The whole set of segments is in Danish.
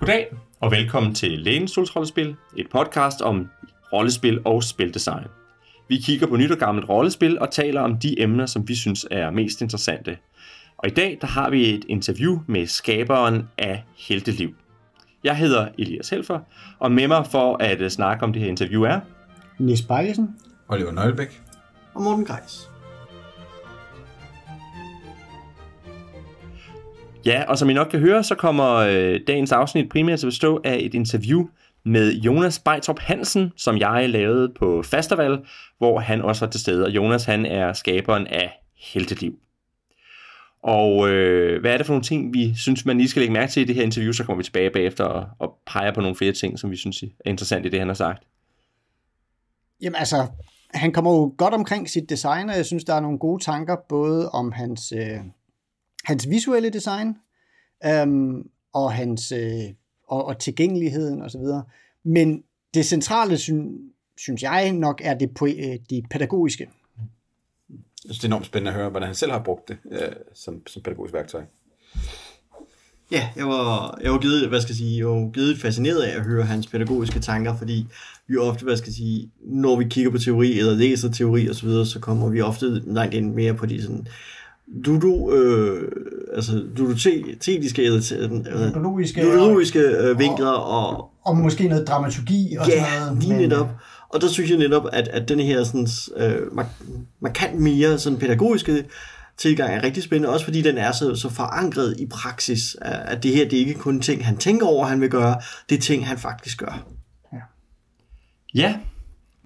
Goddag og velkommen til Lænestols Rollespil, et podcast om rollespil og spildesign. Vi kigger på nyt og gammelt rollespil og taler om de emner, som vi synes er mest interessante. Og i dag der har vi et interview med skaberen af Helteliv. Jeg hedder Elias Helfer, og med mig for at snakke om det her interview er... Nis Bakkesen. Oliver Nøglebæk. Og Morten Greis. Ja, og som I nok kan høre, så kommer øh, dagens afsnit primært til at bestå af et interview med Jonas Bejtrup Hansen, som jeg lavede på Fasterval, hvor han også var til stede. Og Jonas, han er skaberen af Helteliv. Og øh, hvad er det for nogle ting, vi synes, man lige skal lægge mærke til i det her interview, så kommer vi tilbage bagefter og, og peger på nogle flere ting, som vi synes er interessant i det, han har sagt. Jamen altså, han kommer jo godt omkring sit design, og jeg synes, der er nogle gode tanker, både om hans, øh, hans visuelle design, øhm, og hans øh, og, og tilgængeligheden osv. Men det centrale, synes, synes jeg nok, er det, øh, det pædagogiske. Jeg synes, det er enormt spændende at høre, hvordan han selv har brugt det øh, som, som pædagogisk værktøj. Ja, jeg var, jeg var givet, hvad skal jeg sige, jeg var givet fascineret af at høre hans pædagogiske tanker, fordi vi ofte, hvad skal jeg sige, når vi kigger på teori eller læser teori og så videre, så kommer vi ofte langt ind mere på de sådan dudu, øh, altså dudotetiske eller ludologiske, ludologiske øh, vinkler og, og, og måske noget dramaturgi og ja, sådan noget. lige netop. Og der synes jeg netop, at, at den her sådan, øh, markant mere sådan pædagogiske tilgang er rigtig spændende, også fordi den er så, så forankret i praksis, at det her det er ikke kun ting, han tænker over, han vil gøre, det er ting, han faktisk gør. Ja. ja,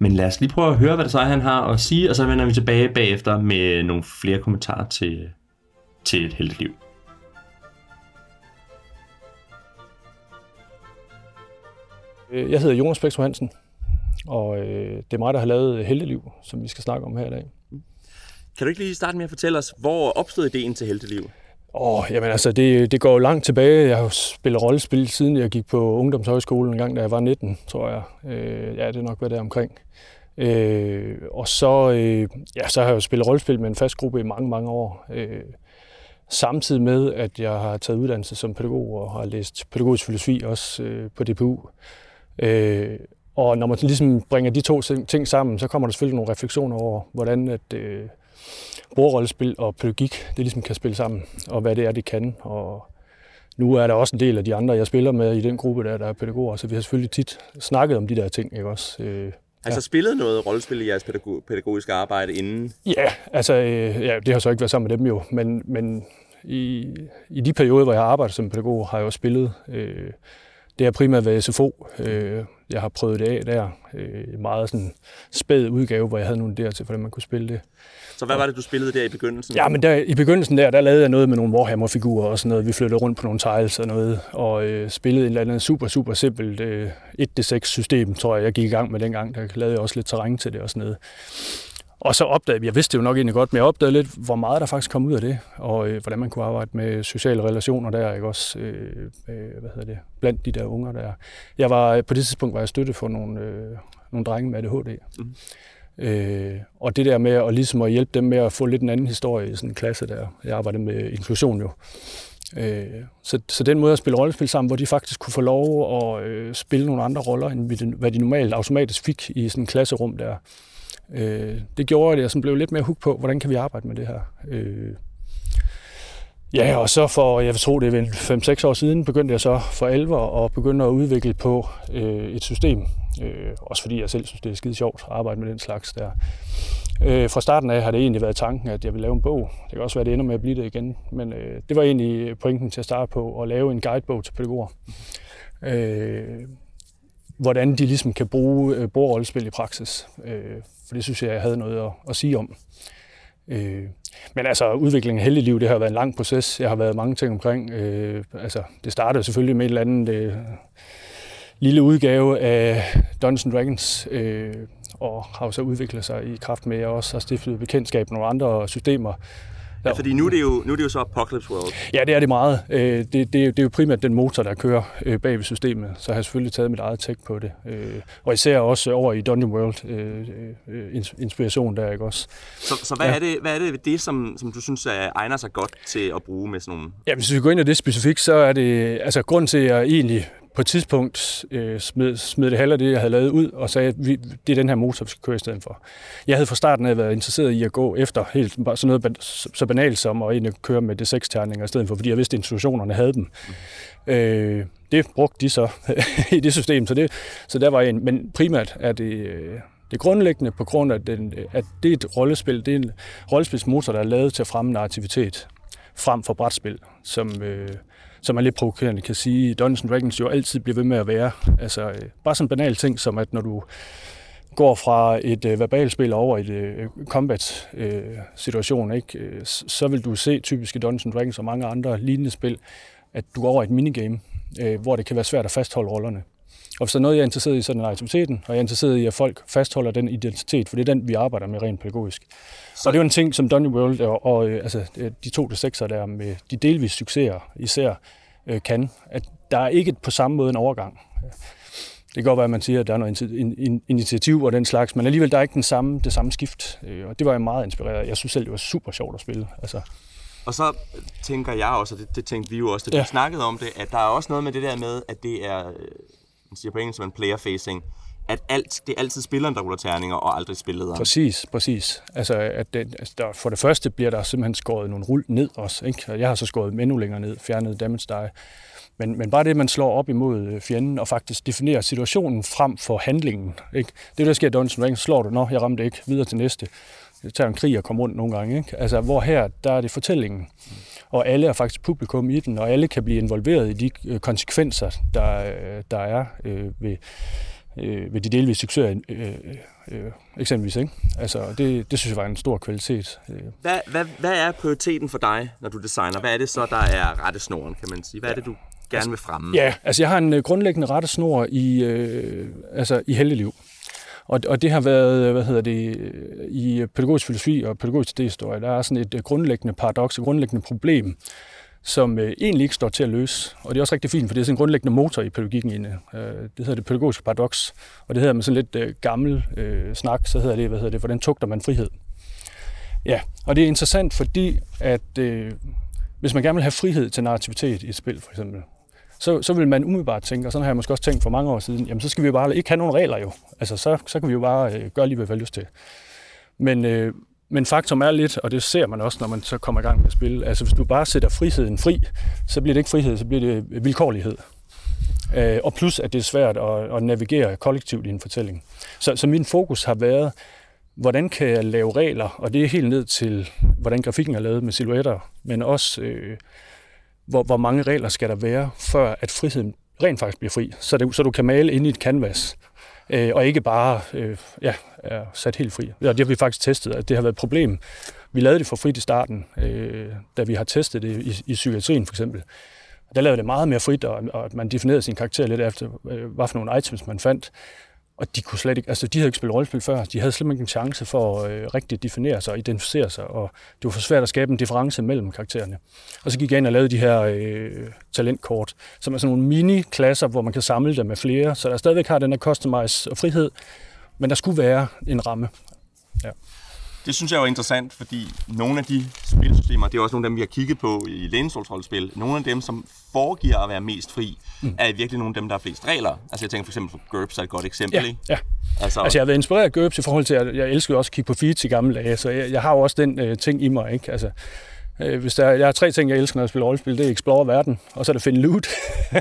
men lad os lige prøve at høre, hvad det så er, han har at sige, og så vender vi tilbage bagefter med nogle flere kommentarer til, til et heldigt liv. Jeg hedder Jonas Bækstrøm Hansen, og øh, det er mig, der har lavet Helteliv, som vi skal snakke om her i dag. Kan du ikke lige starte med at fortælle os, hvor opstod ideen til Helteliv? Åh, oh, jamen altså, det, det går jo langt tilbage. Jeg har jo spillet rollespil, siden jeg gik på ungdomshøjskolen en gang, da jeg var 19, tror jeg. Øh, ja, det er nok, hvad det er omkring. Øh, og så, øh, ja, så har jeg jo spillet rollespil med en fast gruppe i mange, mange år. Øh, samtidig med, at jeg har taget uddannelse som pædagog og har læst pædagogisk filosofi også øh, på DPU. Øh, og når man ligesom bringer de to ting sammen, så kommer der selvfølgelig nogle refleksioner over, hvordan at, øh, bordrollespil og pædagogik, det ligesom kan spille sammen, og hvad det er, det kan. Og nu er der også en del af de andre, jeg spiller med i den gruppe, der, der er pædagoger, så vi har selvfølgelig tit snakket om de der ting, ikke også? Øh, Altså ja. spillet noget rollespil i jeres pædagog- pædagogiske arbejde inden? Ja, altså øh, ja, det har så ikke været sammen med dem jo, men, men i, i de perioder, hvor jeg har arbejdet som pædagog, har jeg også spillet. Øh, det har primært været SFO. Øh, jeg har prøvet det af der. Øh, meget sådan spæd udgave, hvor jeg havde nogle der til, hvordan man kunne spille det. Så hvad var det, du spillede der i begyndelsen? Ja, men der, i begyndelsen der, der lavede jeg noget med nogle Warhammer-figurer og sådan noget. Vi flyttede rundt på nogle tiles og noget, og øh, spillede en eller anden super, super simpelt øh, 1-6-system, tror jeg, jeg gik i gang med dengang. Der lavede jeg også lidt terræn til det og sådan noget. Og så opdagede jeg vidste det jo nok egentlig godt, men jeg opdagede lidt, hvor meget der faktisk kom ud af det, og øh, hvordan man kunne arbejde med sociale relationer der, ikke også, øh, øh, hvad hedder det, blandt de der unger der. Jeg var, på det tidspunkt var jeg støtte for nogle, øh, nogle drenge med ADHD. Mm. Øh, og det der med at, ligesom at hjælpe dem med at få lidt en anden historie i sådan en klasse der. Jeg arbejdede med inklusion jo. Øh, så, så den måde at spille rollespil sammen, hvor de faktisk kunne få lov at øh, spille nogle andre roller, end hvad de normalt automatisk fik i sådan en klasserum der. Øh, det gjorde, at jeg sådan blev lidt mere hooked på, hvordan kan vi arbejde med det her. Øh, Ja, og så for, jeg tror det er 5-6 år siden, begyndte jeg så for alvor at begynde at udvikle på øh, et system. Øh, også fordi jeg selv synes, det er skide sjovt at arbejde med den slags der. Øh, fra starten af har det egentlig været tanken, at jeg vil lave en bog. Det kan også være, at det ender med at blive det igen. Men øh, det var egentlig pointen til at starte på, at lave en guidebog til pædagoger. Øh, hvordan de ligesom kan bruge øh, bordrollespil i praksis. Øh, for det synes jeg, jeg havde noget at, at sige om. Øh, men altså, udviklingen af heldig liv, det har været en lang proces. Jeg har været mange ting omkring. Øh, altså, det startede selvfølgelig med et eller andet øh, lille udgave af Dungeons Dragons, øh, og har så udviklet sig i kraft med, at jeg også har stiftet bekendtskab med nogle andre systemer, Ja, fordi nu er, det jo, nu er det jo så Apocalypse World. Ja, det er det meget. Øh, det, det, det er jo primært den motor, der kører øh, bag ved systemet, så jeg har selvfølgelig taget mit eget tech på det. Øh, og især også over i Dungeon World inspiration der, ikke også? Så, så hvad, ja. er det, hvad er det det, som, som du synes er, egner sig godt til at bruge med sådan nogle... Ja, hvis vi går ind i det specifikt, så er det... Altså, grund til, at jeg egentlig på et tidspunkt øh, smed, smed det halve af det, jeg havde lavet ud, og sagde, at vi, det er den her motor, vi skal køre i stedet for. Jeg havde fra starten af været interesseret i at gå efter helt sådan noget så banalt som at egentlig køre med D6-terninger i stedet for, fordi jeg vidste, at institutionerne havde dem. Mm. Øh, det brugte de så i det system, så, det, så der var en. Men primært er det, øh, det grundlæggende på grund af, den, at det er et rollespil, det er en rollespilsmotor, der er lavet til at fremme narrativitet frem for brætspil, som, øh, som er lidt provokerende kan sige, Dungeons Dragons jo altid bliver ved med at være. Altså, øh, bare sådan en banal ting, som at når du går fra et øh, verbalspil over i et øh, combat-situation, øh, ikke, øh, så vil du se typisk i Dungeons Dragons og mange andre lignende spil, at du går over et minigame, øh, hvor det kan være svært at fastholde rollerne. Og hvis der er noget, jeg er interesseret i, så er den aktiviteten, og jeg er interesseret i, at folk fastholder den identitet, for det er den, vi arbejder med rent pædagogisk. Så... Og det er jo en ting, som Donny World og, og øh, altså, de to til sekser der med de delvis succeser især øh, kan, at der er ikke på samme måde en overgang. Det kan godt være, at man siger, at der er noget initiativ og den slags, men alligevel der er ikke den samme, det samme skift. Øh, og det var jeg meget inspireret Jeg synes selv, det var super sjovt at spille. Altså, og så tænker jeg også, og det, det tænkte vi jo også, da ja. vi snakkede om det, at der er også noget med det der med, at det er, øh, man siger på engelsk, som en player-facing, at alt, det er altid spilleren, der ruller terninger, og aldrig spillederen. Præcis, præcis. Altså, at det, altså der, for det første bliver der simpelthen skåret nogle rull ned også. Ikke? Jeg har så skåret endnu længere ned, fjernet damage die. Men, men bare det, man slår op imod øh, fjenden og faktisk definerer situationen frem for handlingen. Ikke? Det det, der sker i Dungeons Dragons. Slår du, nå, jeg ramte ikke, videre til næste det tager en krig at komme rundt nogle gange. Ikke? Altså, hvor her, der er det fortællingen. Og alle er faktisk publikum i den, og alle kan blive involveret i de øh, konsekvenser, der, øh, der er øh, ved, øh, ved de delvise succeser, øh, øh, eksempelvis. Ikke? Altså, det, det synes jeg var en stor kvalitet. Hvad, hvad, hvad er prioriteten for dig, når du designer? Hvad er det så, der er rettesnoren, kan man sige? Hvad er det, du gerne vil fremme? Ja, altså jeg har en grundlæggende rettesnor i, øh, altså, i helteliv. Og, og det har været, hvad hedder det, i pædagogisk filosofi og pædagogisk historie, der er sådan et grundlæggende paradoks, et grundlæggende problem, som øh, egentlig ikke står til at løse. Og det er også rigtig fint, for det er sådan en grundlæggende motor i pædagogikken inde. Øh, det hedder det pædagogiske paradoks, og det hedder med sådan lidt øh, gammel øh, snak, så hedder det, hvad hedder det, hvordan tugter man frihed? Ja, og det er interessant, fordi at øh, hvis man gerne vil have frihed til narrativitet i et spil, for eksempel, så, så vil man umiddelbart tænke, og sådan har jeg måske også tænkt for mange år siden, jamen så skal vi jo bare ikke have nogen regler jo. Altså så, så kan vi jo bare øh, gøre lige, hvad vi har lyst til. Men, øh, men faktum er lidt, og det ser man også, når man så kommer i gang med at spille, altså hvis du bare sætter friheden fri, så bliver det ikke frihed, så bliver det øh, vilkårlighed. Øh, og plus, at det er svært at, at navigere kollektivt i en fortælling. Så, så min fokus har været, hvordan kan jeg lave regler, og det er helt ned til, hvordan grafikken er lavet med silhuetter, men også øh, hvor, hvor mange regler skal der være, før at friheden rent faktisk bliver fri, så, det, så du kan male ind i et canvas, øh, og ikke bare øh, ja, er sat helt fri. Ja, det har vi faktisk testet, at det har været et problem. Vi lavede det for frit i starten, øh, da vi har testet det i, i psykiatrien for eksempel. Der lavede det meget mere frit, og, og man definerede sin karakter lidt efter, øh, hvad for nogle items man fandt. Og de kunne slet ikke, altså de havde ikke spillet rollespil før, de havde slet ikke en chance for øh, at øh, rigtig definere sig og identificere sig, og det var for svært at skabe en difference mellem karaktererne. Og så gik jeg ind og lavede de her øh, talentkort, som er sådan nogle mini-klasser, hvor man kan samle dem med flere, så der stadigvæk har den her customize og frihed, men der skulle være en ramme. Ja. Det synes jeg er interessant, fordi nogle af de spilsystemer, det er også nogle af dem, vi har kigget på i lænestolsrollespil, nogle af dem, som foregiver at være mest fri, mm. er virkelig nogle af dem, der har flest regler. Altså jeg tænker for eksempel for GURPS er et godt eksempel, ja, ikke? Ja. Altså, altså jeg har været inspireret af GURPS i forhold til, at jeg elsker også at kigge på feeds i gamle dage, så jeg, jeg har jo også den øh, ting i mig, ikke? Altså, Øh, hvis der, jeg har tre ting, jeg elsker, når jeg spiller rollespil. Det er explore verden, og så er det finde loot.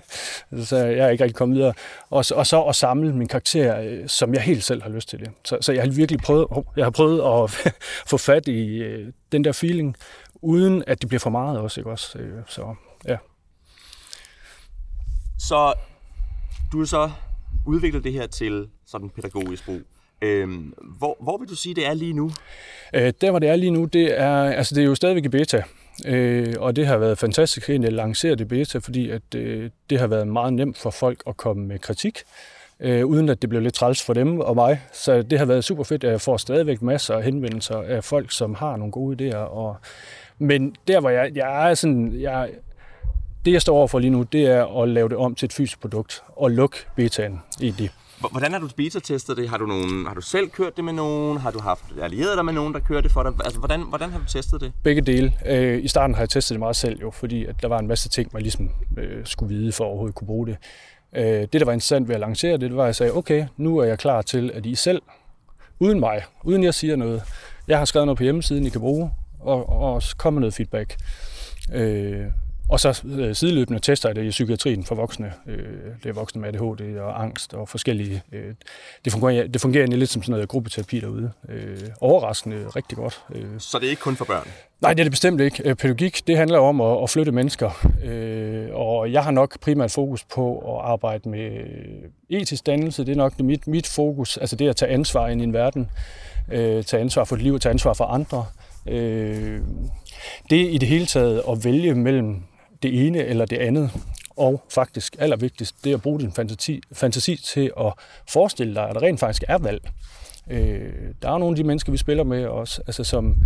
så jeg er ikke rigtig kommet videre. Og, og så at samle min karakter, øh, som jeg helt selv har lyst til det. Så, så jeg har virkelig prøvet, oh, jeg har prøvet at få fat i øh, den der feeling, uden at det bliver for meget også. Ikke også? Øh, så, ja. Så du har så udviklet det her til sådan pædagogisk brug. Øhm, hvor, hvor vil du sige, det er lige nu? Øh, der, hvor det er lige nu, det er, altså, det er jo stadigvæk i beta. Øh, og det har været fantastisk at lancere det beta, fordi at, øh, det har været meget nemt for folk at komme med kritik, øh, uden at det blev lidt træls for dem og mig. Så det har været super fedt, at jeg får stadigvæk masser af henvendelser af folk, som har nogle gode idéer. Og, men der, hvor jeg, jeg er sådan, jeg, det jeg står overfor lige nu, det er at lave det om til et fysisk produkt og lukke betaen egentlig. Hvordan har du beta-testet det? Har du, nogen, har du selv kørt det med nogen? Har du haft allieret dig med nogen, der kører det for dig? Altså, hvordan, hvordan har du testet det? Begge dele. Øh, I starten har jeg testet det meget selv, jo, fordi at der var en masse ting, man ligesom øh, skulle vide for at overhovedet kunne bruge det. Øh, det, der var interessant ved at lancere det, det var, at jeg sagde, okay, nu er jeg klar til, at I selv, uden mig, uden jeg siger noget, jeg har skrevet noget på hjemmesiden, I kan bruge, og, og komme med noget feedback. Øh, og så øh, sideløbende tester jeg det i psykiatrien for voksne. Øh, det er voksne med ADHD og angst og forskellige. Øh, det, fungerer, det fungerer egentlig lidt som sådan noget gruppeterapi derude. Øh, overraskende rigtig godt. Øh. Så det er ikke kun for børn? Nej, det er det bestemt ikke. Øh, pædagogik, det handler om at, at flytte mennesker. Øh, og jeg har nok primært fokus på at arbejde med etisk dannelse. Det er nok mit, mit fokus. Altså det at tage ansvar ind i en verden. Øh, tage ansvar for et liv, tage ansvar for andre. Øh, det i det hele taget at vælge mellem det ene eller det andet. Og faktisk allervigtigst, det er at bruge din fantasi, fantasi til at forestille dig, at der rent faktisk er valg. Øh, der er nogle af de mennesker, vi spiller med også, altså som,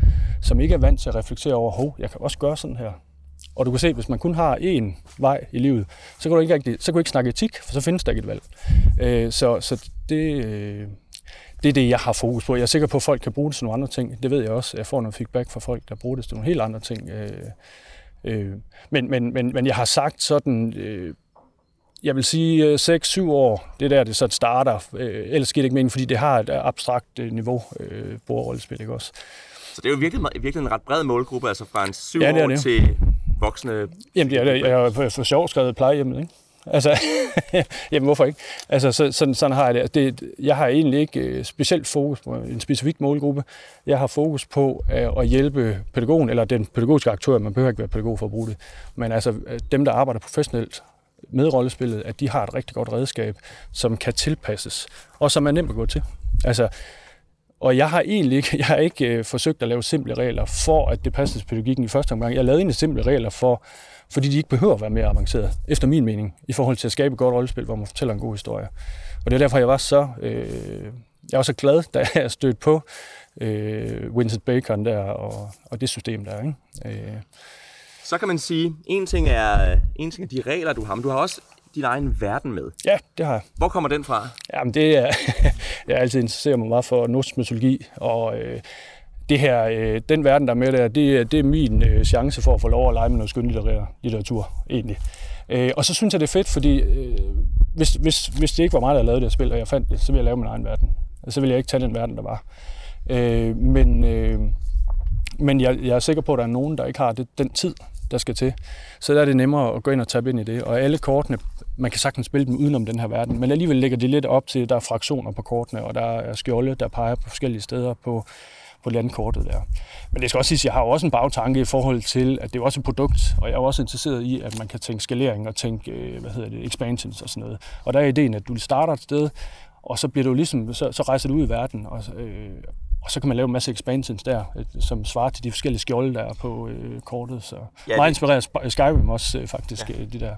som ikke er vant til at reflektere over, hov, jeg kan også gøre sådan her. Og du kan se, hvis man kun har én vej i livet, så kan du ikke, rigtig, så kan du ikke snakke etik, for så findes der ikke et valg. Øh, så så det, øh, det er det, jeg har fokus på. Jeg er sikker på, at folk kan bruge det til nogle andre ting. Det ved jeg også. Jeg får noget feedback fra folk, der bruger det til nogle helt andre ting. Øh, Øh, men, men, men, men jeg har sagt sådan, øh, jeg vil sige 6-7 øh, år, det der det så starter. Øh, ellers giver det ikke mening, fordi det har et abstrakt øh, niveau, øh, bordrollespil, ikke også? Så det er jo virkelig, virkelig en ret bred målgruppe, altså fra en 7 ja, det år det. til voksne... Jamen, det er, jeg har for sjov skrevet plejehjemmet, ikke? Altså, jamen hvorfor ikke? Altså, så, sådan, sådan har jeg det. det. Jeg har egentlig ikke øh, specielt fokus på en specifik målgruppe. Jeg har fokus på øh, at hjælpe pædagogen, eller den pædagogiske aktør, man behøver ikke være pædagog for at bruge det, men altså øh, dem, der arbejder professionelt med rollespillet, at de har et rigtig godt redskab, som kan tilpasses, og som er nemt at gå til. Altså, og jeg har egentlig ikke, jeg har ikke øh, forsøgt at lave simple regler for, at det passer til pædagogikken i første omgang. Jeg lavede egentlig simple regler for, fordi de ikke behøver at være mere avanceret, efter min mening, i forhold til at skabe et godt rollespil, hvor man fortæller en god historie. Og det er derfor, jeg var så, øh, jeg var så glad, da jeg stødte på øh, Vincent Bacon der, og, og det system der. Ikke? Øh. Så kan man sige, en ting er, en ting er de regler, du har, men du har også din egen verden med. Ja, det har jeg. Hvor kommer den fra? Jamen, det er, jeg har altid interesseret mig meget for nordisk mytologi, og øh, det her, øh, den verden, der er med der, det, det er min øh, chance for at få lov at lege med noget skønlitterær litteratur, egentlig. Øh, og så synes jeg, det er fedt, fordi øh, hvis, hvis, hvis det ikke var mig, der lavede det her spil, og jeg fandt det, så ville jeg lave min egen verden. Altså, så ville jeg ikke tage den verden, der var. Øh, men øh, men jeg, jeg er sikker på, at der er nogen, der ikke har det, den tid, der skal til. Så der er det nemmere at gå ind og tabe ind i det. Og alle kortene, man kan sagtens spille dem udenom den her verden, men alligevel lægger de lidt op til, at der er fraktioner på kortene, og der er skjolde, der peger på forskellige steder på på landkortet der. Men det skal også sige, at jeg har også en bagtanke i forhold til, at det er også et produkt, og jeg er også interesseret i, at man kan tænke skalering og tænke, øh, hvad hedder det, expansions og sådan noget. Og der er ideen, at du starter et sted, og så bliver du ligesom, så, så rejser du ud i verden, og, øh, og så kan man lave en masse expansions der, øh, som svarer til de forskellige skjolde, der er på øh, kortet. Så ja, meget inspireret Skyrim også øh, faktisk, ja. de der.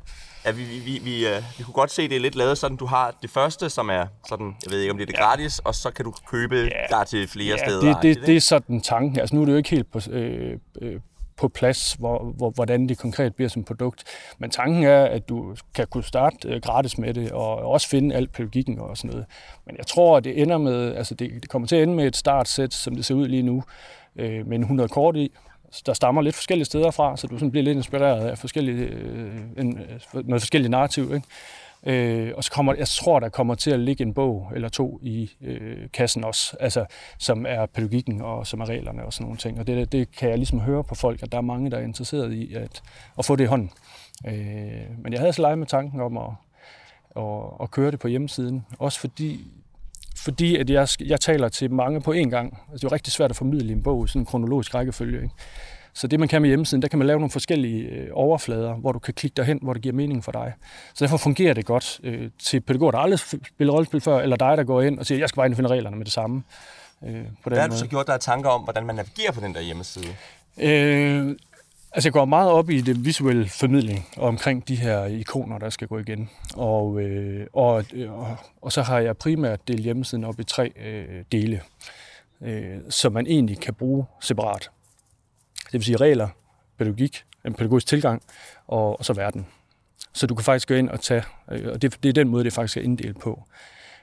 Ja, vi, vi, vi, vi, øh, vi kunne godt se, det er lidt lavet sådan, du har det første, som er sådan, jeg ved ikke om det er det ja. gratis, og så kan du købe ja. der til flere ja, steder. Det, det, det, det er sådan tanken. Altså nu er det jo ikke helt på, øh, øh, på plads, hvor, hvor, hvordan det konkret bliver som produkt. Men tanken er, at du kan kunne starte øh, gratis med det, og også finde alt pædagogikken og sådan noget. Men jeg tror, at det ender med, altså det, det kommer til at ende med et startsæt, som det ser ud lige nu, øh, med en 100 kort i, der stammer lidt forskellige steder fra, så du sådan bliver lidt inspireret af forskellige, øh, en, øh, noget forskelligt narrativ. Ikke? Øh, og så kommer, jeg tror, der kommer til at ligge en bog eller to i øh, kassen også, altså, som er pædagogikken og som er reglerne og sådan nogle ting. Og det, det kan jeg ligesom høre på folk, at der er mange, der er interesseret i at, at få det i hånden. Øh, men jeg havde så leget med tanken om at, at, at køre det på hjemmesiden, også fordi fordi at jeg, jeg taler til mange på én gang. Altså, det er jo rigtig svært at formidle en bog i sådan en kronologisk rækkefølge. Ikke? Så det, man kan med hjemmesiden, der kan man lave nogle forskellige øh, overflader, hvor du kan klikke derhen, hvor det giver mening for dig. Så derfor fungerer det godt øh, til pædagoger, der aldrig spillet rollespil før, eller dig, der går ind og siger, jeg skal bare finde reglerne med det samme. Øh, på den Hvad har du så gjort dig tanker om, hvordan man navigerer på den der hjemmeside? Øh, Altså, jeg går meget op i det visuelle formidling omkring de her ikoner, der skal gå igen. Og, øh, og, og, og så har jeg primært delt hjemmesiden op i tre øh, dele, øh, som man egentlig kan bruge separat. Det vil sige regler, pædagogik, en pædagogisk tilgang og, og så verden. Så du kan faktisk gå ind og tage, øh, og det, det er den måde, det faktisk er inddelt på.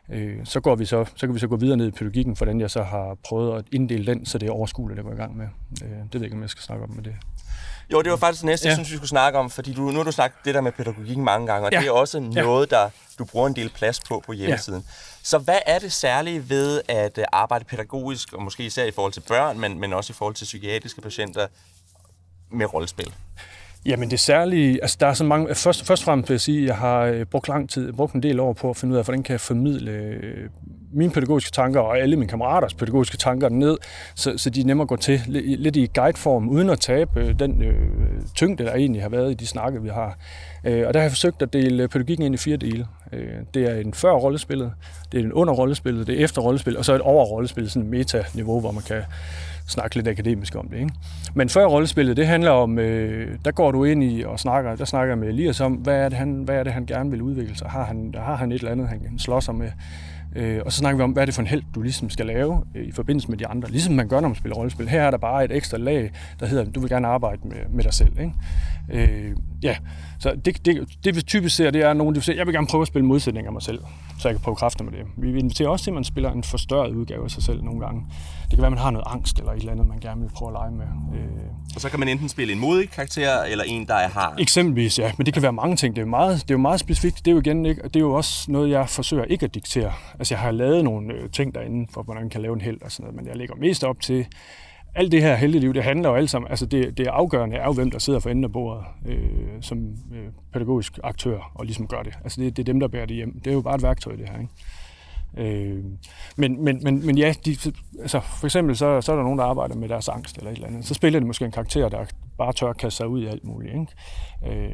Øh, så, går vi så, så kan vi så gå videre ned i pædagogikken, hvordan jeg så har prøvet at inddele den, så det er overskueligt at gå i gang med. Øh, det ved jeg ikke, om jeg skal snakke om med det. Jo, det var faktisk det næste, ja. jeg synes, vi skulle snakke om, fordi du, nu har du sagt det der med pædagogikken mange gange, og ja. det er også noget, der du bruger en del plads på på hjemmesiden. Ja. Så hvad er det særlige ved at øh, arbejde pædagogisk, og måske især i forhold til børn, men, men også i forhold til psykiatriske patienter med rollespil? Jamen det særlige, altså der er så mange, først, først og fremmest vil jeg sige, at jeg har øh, brugt lang tid, brugt en del år på at finde ud af, hvordan kan jeg formidle øh, mine pædagogiske tanker og alle mine kammeraters pædagogiske tanker ned, så, så de er nemmere at gå til lidt i guideform, uden at tabe øh, den øh, tyngde, der egentlig har været i de snakke, vi har. Øh, og der har jeg forsøgt at dele pædagogikken ind i fire dele. Øh, det er en før rollespillet, det er en under rollespillet, det er efter rollespillet, og så et over rollespillet, sådan et meta-niveau, hvor man kan snakke lidt akademisk om det. Ikke? Men før rollespillet, det handler om, øh, der går du ind i og snakker, der snakker med Elias om, hvad er det, han, hvad er det, han gerne vil udvikle sig? Har han, har han et eller andet, han slår sig med? Øh, og så snakker vi om, hvad er det for en held, du ligesom skal lave øh, i forbindelse med de andre. Ligesom man gør, når man spiller rollespil. Her er der bare et ekstra lag, der hedder, du vil gerne arbejde med, med dig selv. Ikke? Øh, ja, så det, det, det vi typisk ser, det er, at nogen der siger, jeg vil gerne prøve at spille modsætninger af mig selv, så jeg kan prøve kræfter med det. Vi inviterer også til, at man spiller en forstørret udgave af sig selv nogle gange. Det kan være, man har noget angst eller et eller andet, man gerne vil prøve at lege med. Øh. Og så kan man enten spille en modig karakter, eller en, der har... Eksempelvis, ja. Men det kan være mange ting. Det er, meget, det er jo meget specifikt. Det er jo igen ikke, det er jo også noget, jeg forsøger ikke at diktere. Altså, jeg har lavet nogle øh, ting derinde, for hvordan man kan lave en held og sådan noget, men jeg lægger mest op til, alt det her liv, det handler jo alt sammen, altså det, det afgørende er jo, hvem der sidder for enden af bordet øh, som øh, pædagogisk aktør og ligesom gør det. Altså det, det er dem, der bærer det hjem. Det er jo bare et værktøj, det her. Ikke? Øh, men, men, men, men ja, de, altså for eksempel så, så er der nogen, der arbejder med deres angst eller et eller andet. Så spiller de måske en karakter, der bare tør at kaste sig ud i alt muligt. Ikke? Øh,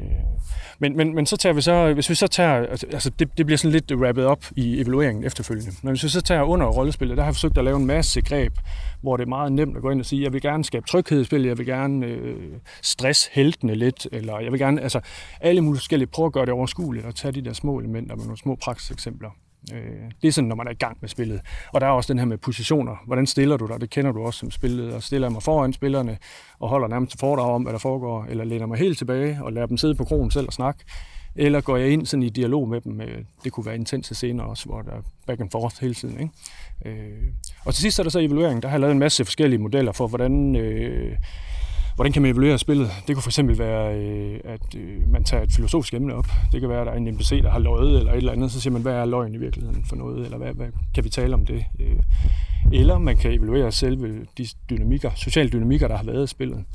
men, men, men så tager vi så, hvis vi så tager, altså, altså det, det bliver sådan lidt wrappet op i evalueringen efterfølgende. Men hvis vi så tager under rollespillet, der har jeg forsøgt at lave en masse greb, hvor det er meget nemt at gå ind og sige, jeg vil gerne skabe tryghed i spillet, jeg vil gerne øh, stress heltene lidt, eller jeg vil gerne, altså alle mulige forskellige, prøve at gøre det overskueligt og tage de der små elementer med nogle små praksiseksempler. Øh, det er sådan, når man er i gang med spillet. Og der er også den her med positioner. Hvordan stiller du dig? Det kender du også som spillet. Og stiller jeg mig foran spillerne og holder nærmest foredrag om, hvad der foregår, eller læner mig helt tilbage og lader dem sidde på kronen selv og snakke. Eller går jeg ind sådan i dialog med dem. Det kunne være intense scener også, hvor der er back and forth hele tiden. Ikke? Øh, og til sidst er der så evaluering. Der har jeg lavet en masse forskellige modeller for, hvordan øh, Hvordan kan man evaluere spillet? Det kunne fx være, øh, at øh, man tager et filosofisk emne op. Det kan være, at der er en NPC, der har løjet eller et eller andet, så siger man, hvad er løgn i virkeligheden for noget, eller hvad, hvad kan vi tale om det? Øh, eller man kan evaluere selve de dynamikker, sociale dynamikker, der har været i spillet,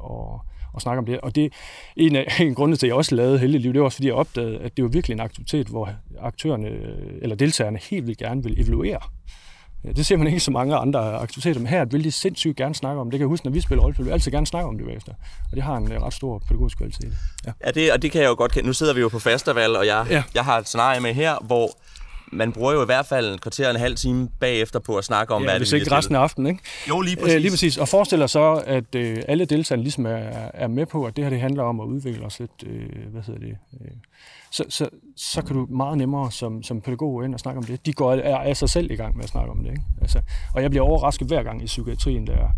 og, og snakke om det. Og det en af en grund til, at jeg også lavede Heldig det var også, fordi jeg opdagede, at det var virkelig en aktivitet, hvor aktørerne eller deltagerne helt vildt gerne vil evaluere det ser man ikke så mange andre aktiviteter, men her vil de sindssygt gerne snakke om det. kan jeg huske, når vi spiller rollespil, vi altid gerne snakke om det bagefter. Og det har en øh, ret stor pædagogisk kvalitet. Ja. ja, det, og det kan jeg jo godt Nu sidder vi jo på festival, og jeg, ja. jeg har et scenarie med her, hvor man bruger jo i hvert fald en kvarter og en halv time bagefter på at snakke om, ja, hvad hvis det ikke resten af aftenen, ikke? Jo, lige præcis. Æ, øh, lige præcis. Og forestiller så, at øh, alle deltagerne ligesom er, er med på, at det her det handler om at udvikle os lidt, øh, hvad hedder det, øh, så, så, så kan du meget nemmere som, som pædagog ind og snakke om det. De går er af sig selv i gang med at snakke om det. Ikke? Altså, og jeg bliver overrasket hver gang i psykiatrien, der,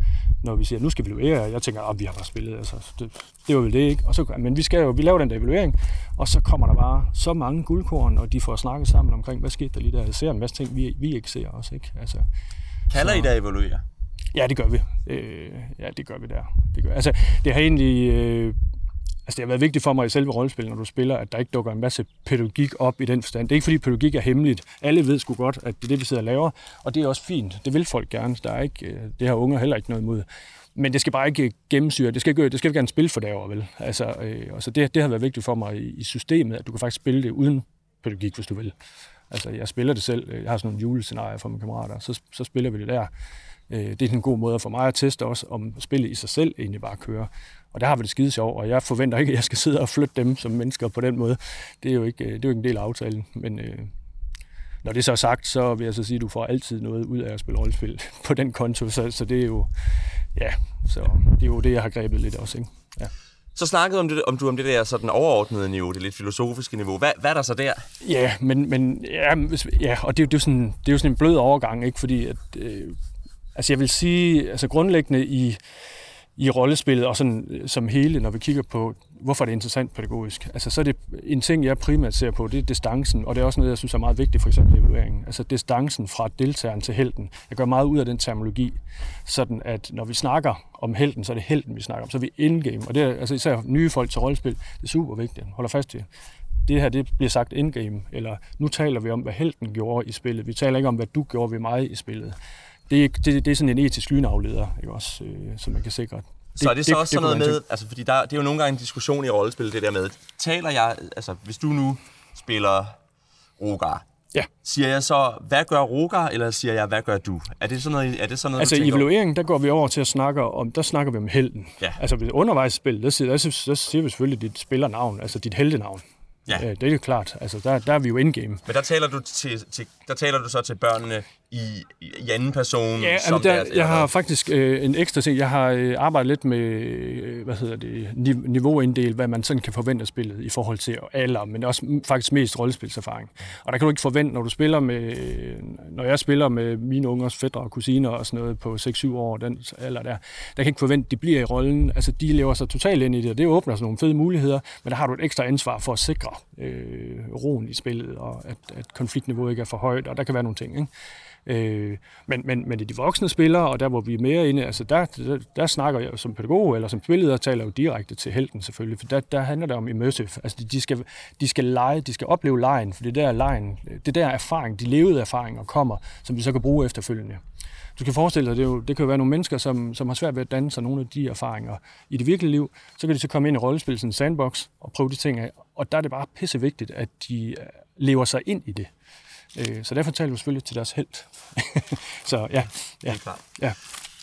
når vi siger, nu skal vi evaluere. Jeg tænker, at vi har bare spillet. Altså, det, det var vel det, ikke? Og så, men vi, skal jo, vi laver den der evaluering, og så kommer der bare så mange guldkorn, og de får snakket sammen omkring, hvad skete der lige der. Jeg ser en masse ting, vi, vi ikke ser også. Ikke? Altså, Kalder så, I der evaluere? Ja, det gør vi. Øh, ja, det gør vi der. Det, gør. Altså, det har egentlig øh, Altså, det har været vigtigt for mig i selve rollespil, når du spiller, at der ikke dukker en masse pædagogik op i den forstand. Det er ikke, fordi pædagogik er hemmeligt. Alle ved sgu godt, at det er det, vi sidder og laver, og det er også fint. Det vil folk gerne. Der er ikke, øh, det har unge heller ikke noget imod. Men det skal bare ikke gennemsyre. Det skal, ikke, det skal vi gerne spille for derovre, vel? Altså, øh, altså det, det har været vigtigt for mig i, i systemet, at du kan faktisk spille det uden pædagogik, hvis du vil. Altså, jeg spiller det selv. Jeg har sådan nogle julescenarier for mine kammerater. Så, så spiller vi det der. Øh, det er en god måde for mig at teste også, om spillet i sig selv egentlig bare kører. Og der har vi det skide sjovt, og jeg forventer ikke, at jeg skal sidde og flytte dem som mennesker på den måde. Det er jo ikke, øh, det er jo ikke en del af aftalen, men øh, når det så er sagt, så vil jeg så sige, at du får altid noget ud af at spille rollespil på den konto, så, så det er jo, ja, så det er jo det, jeg har grebet lidt også, ikke? Ja. Så snakkede om, det, om du om det der sådan overordnede niveau, det lidt filosofiske niveau. Hvad, hvad er der så der? Ja, men, men ja, ja og det, det, er jo sådan, det er jo sådan en blød overgang, ikke? Fordi at, øh, altså jeg vil sige, altså grundlæggende i, i rollespillet, og sådan øh, som hele, når vi kigger på, hvorfor det er interessant pædagogisk. Altså, så er det en ting, jeg primært ser på, det er distancen, og det er også noget, jeg synes er meget vigtigt, for eksempel i evalueringen. Altså distancen fra deltageren til helten. Jeg gør meget ud af den terminologi, sådan at når vi snakker om helten, så er det helten, vi snakker om. Så er vi indgame, og det er altså især nye folk til rollespil, det er super vigtigt. Holder fast i det her det bliver sagt indgame, eller nu taler vi om, hvad helten gjorde i spillet. Vi taler ikke om, hvad du gjorde ved mig i spillet det, det, det er sådan en etisk lynafleder, ikke også, øh, som man kan sikre så er det så det, også sådan noget med, altså fordi der, det er jo nogle gange en diskussion i rollespil, det der med, taler jeg, altså hvis du nu spiller Rogar, Ja. Siger jeg så, hvad gør Rogar, eller siger jeg, hvad gør du? Er det sådan noget, er det sådan noget Altså i evalueringen, der går vi over til at snakke om, der snakker vi om helten. Ja. Altså ved undervejsspil, der siger, der, der siger vi selvfølgelig dit spillernavn, altså dit heltenavn. Ja. Øh, det er jo klart. Altså, der, der er vi jo indgame. Men der taler du, til, til, der taler du så til børnene i, i anden person? Ja, som der, deres, jeg har faktisk øh, en ekstra ting. Jeg har øh, arbejdet lidt med, øh, hvad hedder det, niveauinddel, hvad man sådan kan forvente af spillet i forhold til alder, men også faktisk mest rollespilserfaring. Og der kan du ikke forvente, når du spiller med, når jeg spiller med mine ungers fædre og kusiner og sådan noget på 6-7 år, den alder der, der kan ikke forvente, at de bliver i rollen. Altså, de lever sig totalt ind i det, og det åbner sådan nogle fede muligheder, men der har du et ekstra ansvar for at sikre øh, roen i spillet, og at, at konfliktniveauet ikke er for højt, og der kan være nogle ting. Ikke? Øh, men, men, men det er de voksne spillere, og der hvor vi er mere inde, altså der, der, der snakker jeg som pædagog eller som spilleder, taler jo direkte til helten selvfølgelig, for der, der handler det om immersive. Altså de, de, skal, de skal lege, de skal opleve lejen, for det der lejen, det der erfaring, de levede erfaringer kommer, som vi så kan bruge efterfølgende. Du kan forestille dig, det, jo, det kan jo være nogle mennesker, som, som har svært ved at danne sig nogle af de erfaringer i det virkelige liv. Så kan de så komme ind i rollespil, sådan en sandbox, og prøve de ting af. Og der er det bare pisse vigtigt, at de øh, lever sig ind i det. Øh, så derfor taler du selvfølgelig til deres held. så ja. ja. Det er klart. Ja.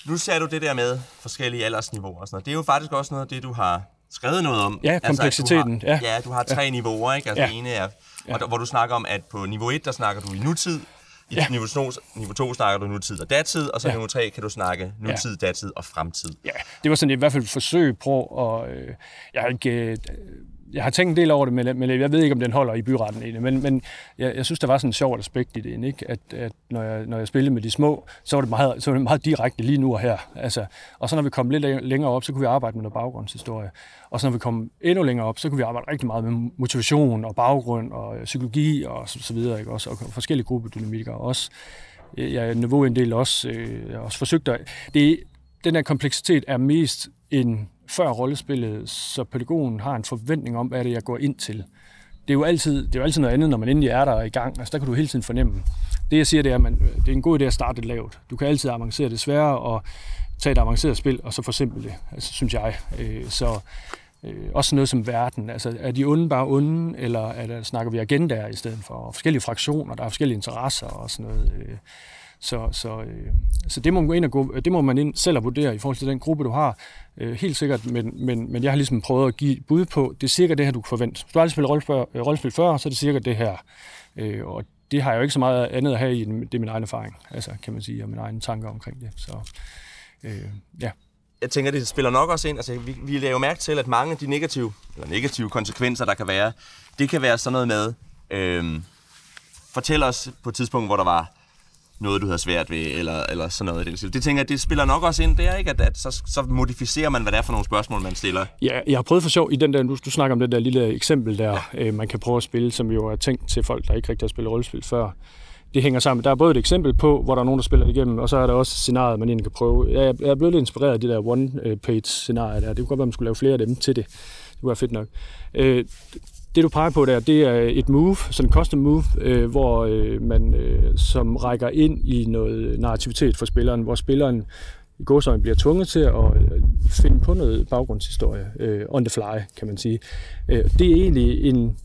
Nu ser du det der med forskellige aldersniveauer og sådan noget. Det er jo faktisk også noget af det, du har skrevet noget om. Ja, kompleksiteten. Altså, du har, ja. ja, du har tre ja. niveauer, ikke? Altså, ja. ene er, og der, hvor du snakker om, at på niveau 1, der snakker du i nutid, i ja. niveau, 2, niveau 2 snakker du nutid og datid, og så ja. niveau 3 kan du snakke nutid, ja. datid og fremtid. Ja, det var sådan i hvert fald et forsøg på at... Øh, jeg har ikke... Øh, jeg har tænkt en del over det, men, men jeg ved ikke, om den holder i byretten egentlig. Men, men jeg, jeg synes, der var sådan en sjovt aspekt i det, ikke? At, at når, jeg, når jeg spillede med de små, så var det meget, så var det meget direkte lige nu og her. Altså, og så når vi kom lidt længere op, så kunne vi arbejde med noget baggrundshistorie. Og så når vi kom endnu længere op, så kunne vi arbejde rigtig meget med motivation og baggrund og øh, psykologi og så, så videre, ikke? Også, og forskellige gruppedynamikker også. Jeg niveauinddel også, øh, også forsøgt at... Det, den her kompleksitet er mest en før rollespillet, så pædagogen har en forventning om, hvad det er, jeg går ind til. Det er jo altid, det er jo altid noget andet, når man endelig er der i gang. Altså, der kan du hele tiden fornemme. Det, jeg siger, det er, at man, det er en god idé at starte det lavt. Du kan altid avancere det svære og tage et avanceret spil, og så forsimple det, altså, synes jeg. Øh, så øh, også noget som verden. Altså, er de onde bare onde, eller er der, snakker vi agendaer i stedet for? Og forskellige fraktioner, der er forskellige interesser og sådan noget. Øh, så, så, øh, så det, må man gå ind og gå, det må man ind selv at vurdere i forhold til den gruppe, du har. Øh, helt sikkert, men, men, men jeg har ligesom prøvet at give bud på, det er cirka det her, du kan forvente. Hvis du har aldrig spillet rollespil, øh, rollespil før, så er det cirka det her. Øh, og det har jeg jo ikke så meget andet at have i, det er min egen erfaring, altså kan man sige, og mine egne tanker omkring det. Så øh, ja jeg tænker, det spiller nok også ind. Altså, vi, vi laver mærke til, at mange af de negative, eller negative konsekvenser, der kan være, det kan være sådan noget med, øh, fortæl os på et tidspunkt, hvor der var noget, du havde svært ved, eller, eller sådan noget. Det, det tænker jeg, det spiller nok også ind der, ikke? At, at så, så modificerer man, hvad det er for nogle spørgsmål, man stiller. Ja, jeg har prøvet for sjov i den der, du, du snakker om det der lille eksempel der, ja. øh, man kan prøve at spille, som jo er tænkt til folk, der ikke rigtig har spillet rollespil før. Det hænger sammen. Der er både et eksempel på, hvor der er nogen, der spiller det igennem, og så er der også scenariet, man egentlig kan prøve. Jeg, jeg er blevet lidt inspireret af det der one-page-scenarie der. Det kunne godt være, man skulle lave flere af dem til det. Det kunne være fedt nok. Øh, det du peger på der, det er et move, sådan en custom move, øh, hvor øh, man øh, som rækker ind i noget narrativitet for spilleren, hvor spilleren i godsøjne bliver tvunget til at øh, finde på noget baggrundshistorie øh, on the fly, kan man sige. Øh, det er egentlig en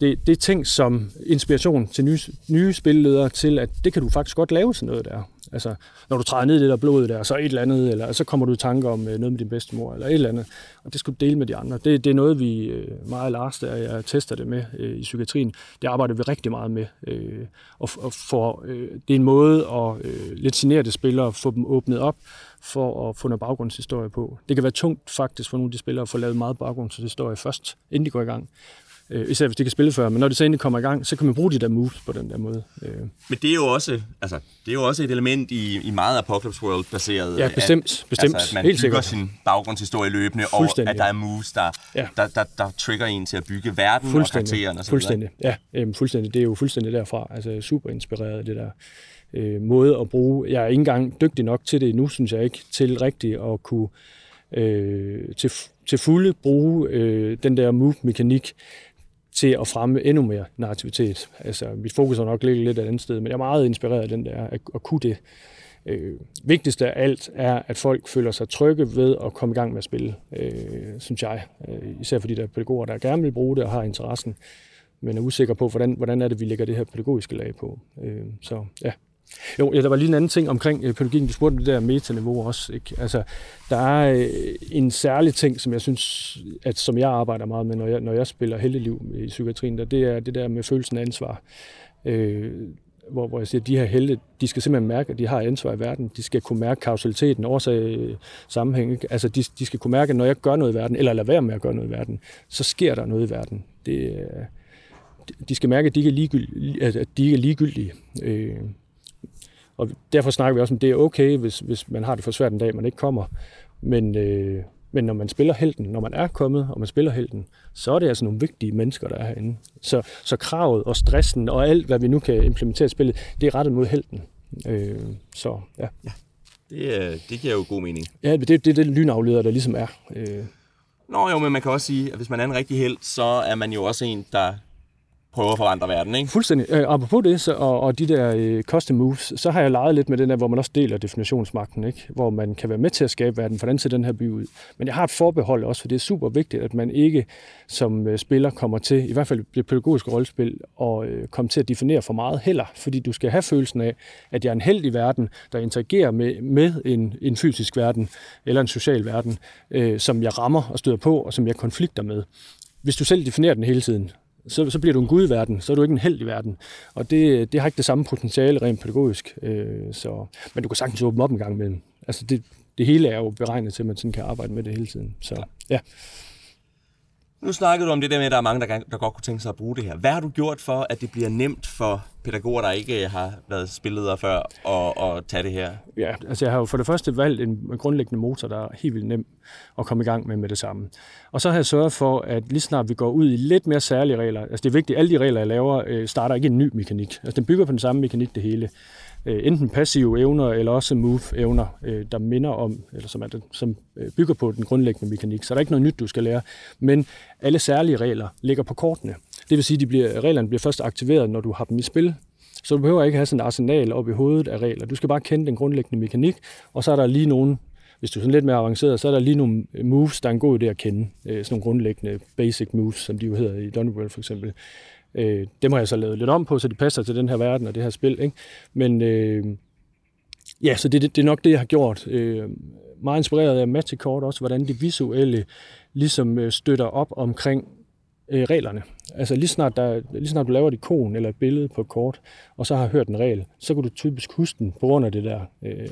det, det er ting som inspiration til nye, nye spilledere til, at det kan du faktisk godt lave sådan noget der. Altså, når du træder ned i det der blod der, så et eller andet, eller så kommer du i tanke om øh, noget med din bedstemor, eller et eller andet, og det skal du dele med de andre. Det, det er noget, vi øh, meget Lars, der jeg tester det med øh, i psykiatrien, det arbejder vi rigtig meget med. Øh, og, og for, øh, det er en måde at øh, lidt signere spillere, få dem åbnet op, for at få noget baggrundshistorie på. Det kan være tungt faktisk for nogle af de spillere at få lavet meget baggrundshistorie først, inden de går i gang. Øh, især hvis de kan spille før, men når det så endelig kommer i gang, så kan man bruge de der moves på den der måde. Øh. Men det er jo også, altså, det er jo også et element i, i meget Apocalypse World-baseret. Ja, bestemt. bestemt. Altså, at man Helt bygger sikkert. sin baggrundshistorie løbende, og at der er moves, der, Ja. der, der, der trigger en til at bygge verden og karaktererne. Og så fuldstændig. Ja, øhm, fuldstændig. Det er jo fuldstændig derfra. Altså, er super inspireret af det der øh, måde at bruge. Jeg er ikke engang dygtig nok til det nu, synes jeg ikke, til rigtigt at kunne øh, til, til fulde bruge øh, den der move-mekanik til at fremme endnu mere narrativitet. Altså, mit fokus er nok ligget lidt et andet sted, men jeg er meget inspireret af den der, at, at kunne det. Øh, vigtigst af alt er, at folk føler sig trygge ved at komme i gang med at spille, øh, synes jeg. Øh, især fordi der er pædagoger, der gerne vil bruge det og har interessen, men er usikre på, hvordan, hvordan er det, vi lægger det her pædagogiske lag på. Øh, så ja. Jo, ja, der var lige en anden ting omkring øh, pædagogikken. Du spurgte om det der metaniveau også. Ikke? Altså, der er øh, en særlig ting, som jeg synes, at som jeg arbejder meget med, når jeg, når jeg spiller heldeliv i psykiatrien, der, det er det der med følelsen af ansvar. Øh, hvor, hvor jeg siger, at de her helte, de skal simpelthen mærke, at de har ansvar i verden. De skal kunne mærke kausaliteten, årsag, sammenhæng. Ikke? Altså, de, de skal kunne mærke, at når jeg gør noget i verden, eller lader være med at gøre noget i verden, så sker der noget i verden. Det, øh, de skal mærke, at de ikke er ligegyldige. At de ikke er ligegyldige. Øh, og derfor snakker vi også om, at det er okay, hvis, hvis man har det for svært en dag, man ikke kommer. Men, øh, men når man spiller helten, når man er kommet, og man spiller helten, så er det altså nogle vigtige mennesker, der er herinde. Så, så kravet og stressen og alt, hvad vi nu kan implementere i spillet, det er rettet mod helten. Øh, så ja. Det, øh, det giver jo god mening. Ja, det er det, det lynafleder, der ligesom er. Øh, Nå jo, men man kan også sige, at hvis man er en rigtig held, så er man jo også en, der prøver at forandre verden, ikke? Fuldstændig. Øh, apropos det, så, og, og de der øh, custom moves, så har jeg leget lidt med den der, hvor man også deler definitionsmagten, ikke? hvor man kan være med til at skabe verden, hvordan ser den her by ud. Men jeg har et forbehold også, for det er super vigtigt, at man ikke som øh, spiller kommer til, i hvert fald det pædagogiske rollespil, og øh, komme til at definere for meget heller, fordi du skal have følelsen af, at jeg er en held i verden, der interagerer med, med en, en fysisk verden, eller en social verden, øh, som jeg rammer og støder på, og som jeg konflikter med. Hvis du selv definerer den hele tiden, så, så bliver du en gud i verden, så er du ikke en held i verden. Og det, det har ikke det samme potentiale rent pædagogisk. Øh, så, men du kan sagtens åbne op en gang imellem. Altså det, det hele er jo beregnet til, at man sådan kan arbejde med det hele tiden. Så ja. Nu snakkede du om det der med, at der er mange, der, der godt kunne tænke sig at bruge det her. Hvad har du gjort for, at det bliver nemt for pædagoger, der ikke øh, har været spilleder før, at, at tage det her? Ja, altså jeg har jo for det første valgt en grundlæggende motor, der er helt vildt nem at komme i gang med med det samme. Og så har jeg sørget for, at lige snart vi går ud i lidt mere særlige regler, altså det er vigtigt, at alle de regler, jeg laver, øh, starter ikke en ny mekanik. Altså den bygger på den samme mekanik, det hele. Øh, enten passive evner, eller også move-evner, øh, der minder om, eller som, er den, som øh, bygger på den grundlæggende mekanik. Så der er ikke noget nyt, du skal lære. Men alle særlige regler ligger på kortene. Det vil sige, at de bliver, reglerne bliver først aktiveret, når du har dem i spil. Så du behøver ikke have sådan et arsenal op i hovedet af regler. Du skal bare kende den grundlæggende mekanik, og så er der lige nogle, hvis du er sådan lidt mere avanceret, så er der lige nogle øh, moves, der er en god idé at kende. Øh, sådan nogle grundlæggende basic moves, som de jo hedder i Dungeon for eksempel. Øh, det må jeg så lave lidt om på, så de passer til den her verden og det her spil. Ikke? Men øh, ja, så det, det, det er nok det, jeg har gjort. Øh, meget inspireret af Magic Court også, hvordan det visuelle ligesom øh, støtter op omkring øh, reglerne. Altså lige snart, der, lige snart du laver et ikon eller et billede på et kort, og så har hørt en regel, så kan du typisk huske den på grund af det der. Øh,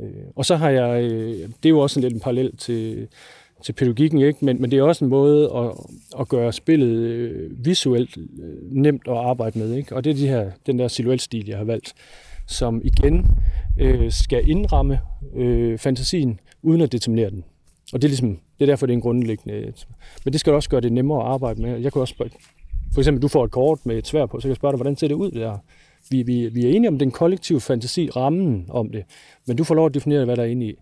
øh, og så har jeg, øh, det er jo også en lidt en parallel til, til pædagogikken, ikke? Men, men det er også en måde at, at gøre spillet øh, visuelt øh, nemt at arbejde med. Ikke? Og det er de her, den der silhuetstil, jeg har valgt, som igen øh, skal indramme øh, fantasien, uden at determinere den. Og det er ligesom, det er derfor, det er en grundlæggende... Men det skal også gøre det nemmere at arbejde med. Jeg kunne også spørge, for eksempel, du får et kort med et svær på, så kan jeg spørge dig, hvordan ser det ud der? Vi, vi, vi er enige om den kollektive fantasi, rammen om det, men du får lov at definere, hvad der er inde i.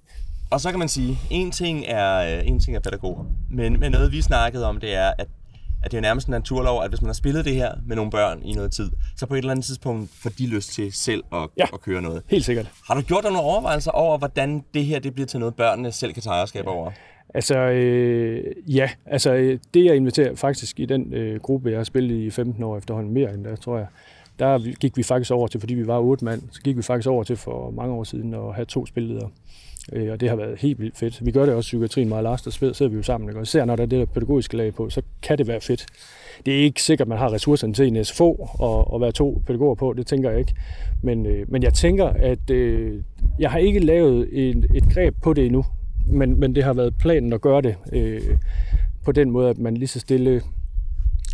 Og så kan man sige, en ting er, øh, en ting er pædagoger, men, men noget vi snakkede om, det er, at, at det er nærmest en naturlov, at hvis man har spillet det her med nogle børn i noget tid, så på et eller andet tidspunkt får de lyst til selv at, Ja. at køre noget. Helt sikkert. Har du gjort dig nogle overvejelser over, hvordan det her det bliver til noget, børnene selv kan tage ejerskab over? Altså, øh, ja. Altså, øh, det jeg inviterer faktisk i den øh, gruppe, jeg har spillet i 15 år efterhånden, mere end der, tror jeg, der gik vi faktisk over til, fordi vi var otte mand, så gik vi faktisk over til for mange år siden at have to spilledere. Øh, og det har været helt vildt fedt. Vi gør det også i psykiatrien meget Lars, og sidder vi jo sammen. Ikke? Og især når der er det der pædagogiske lag på, så kan det være fedt. Det er ikke sikkert, at man har ressourcerne til en SFO og, og være to pædagoger på, det tænker jeg ikke. Men, øh, men jeg tænker, at øh, jeg har ikke lavet en, et greb på det endnu, men, men det har været planen at gøre det øh, på den måde, at man lige så stille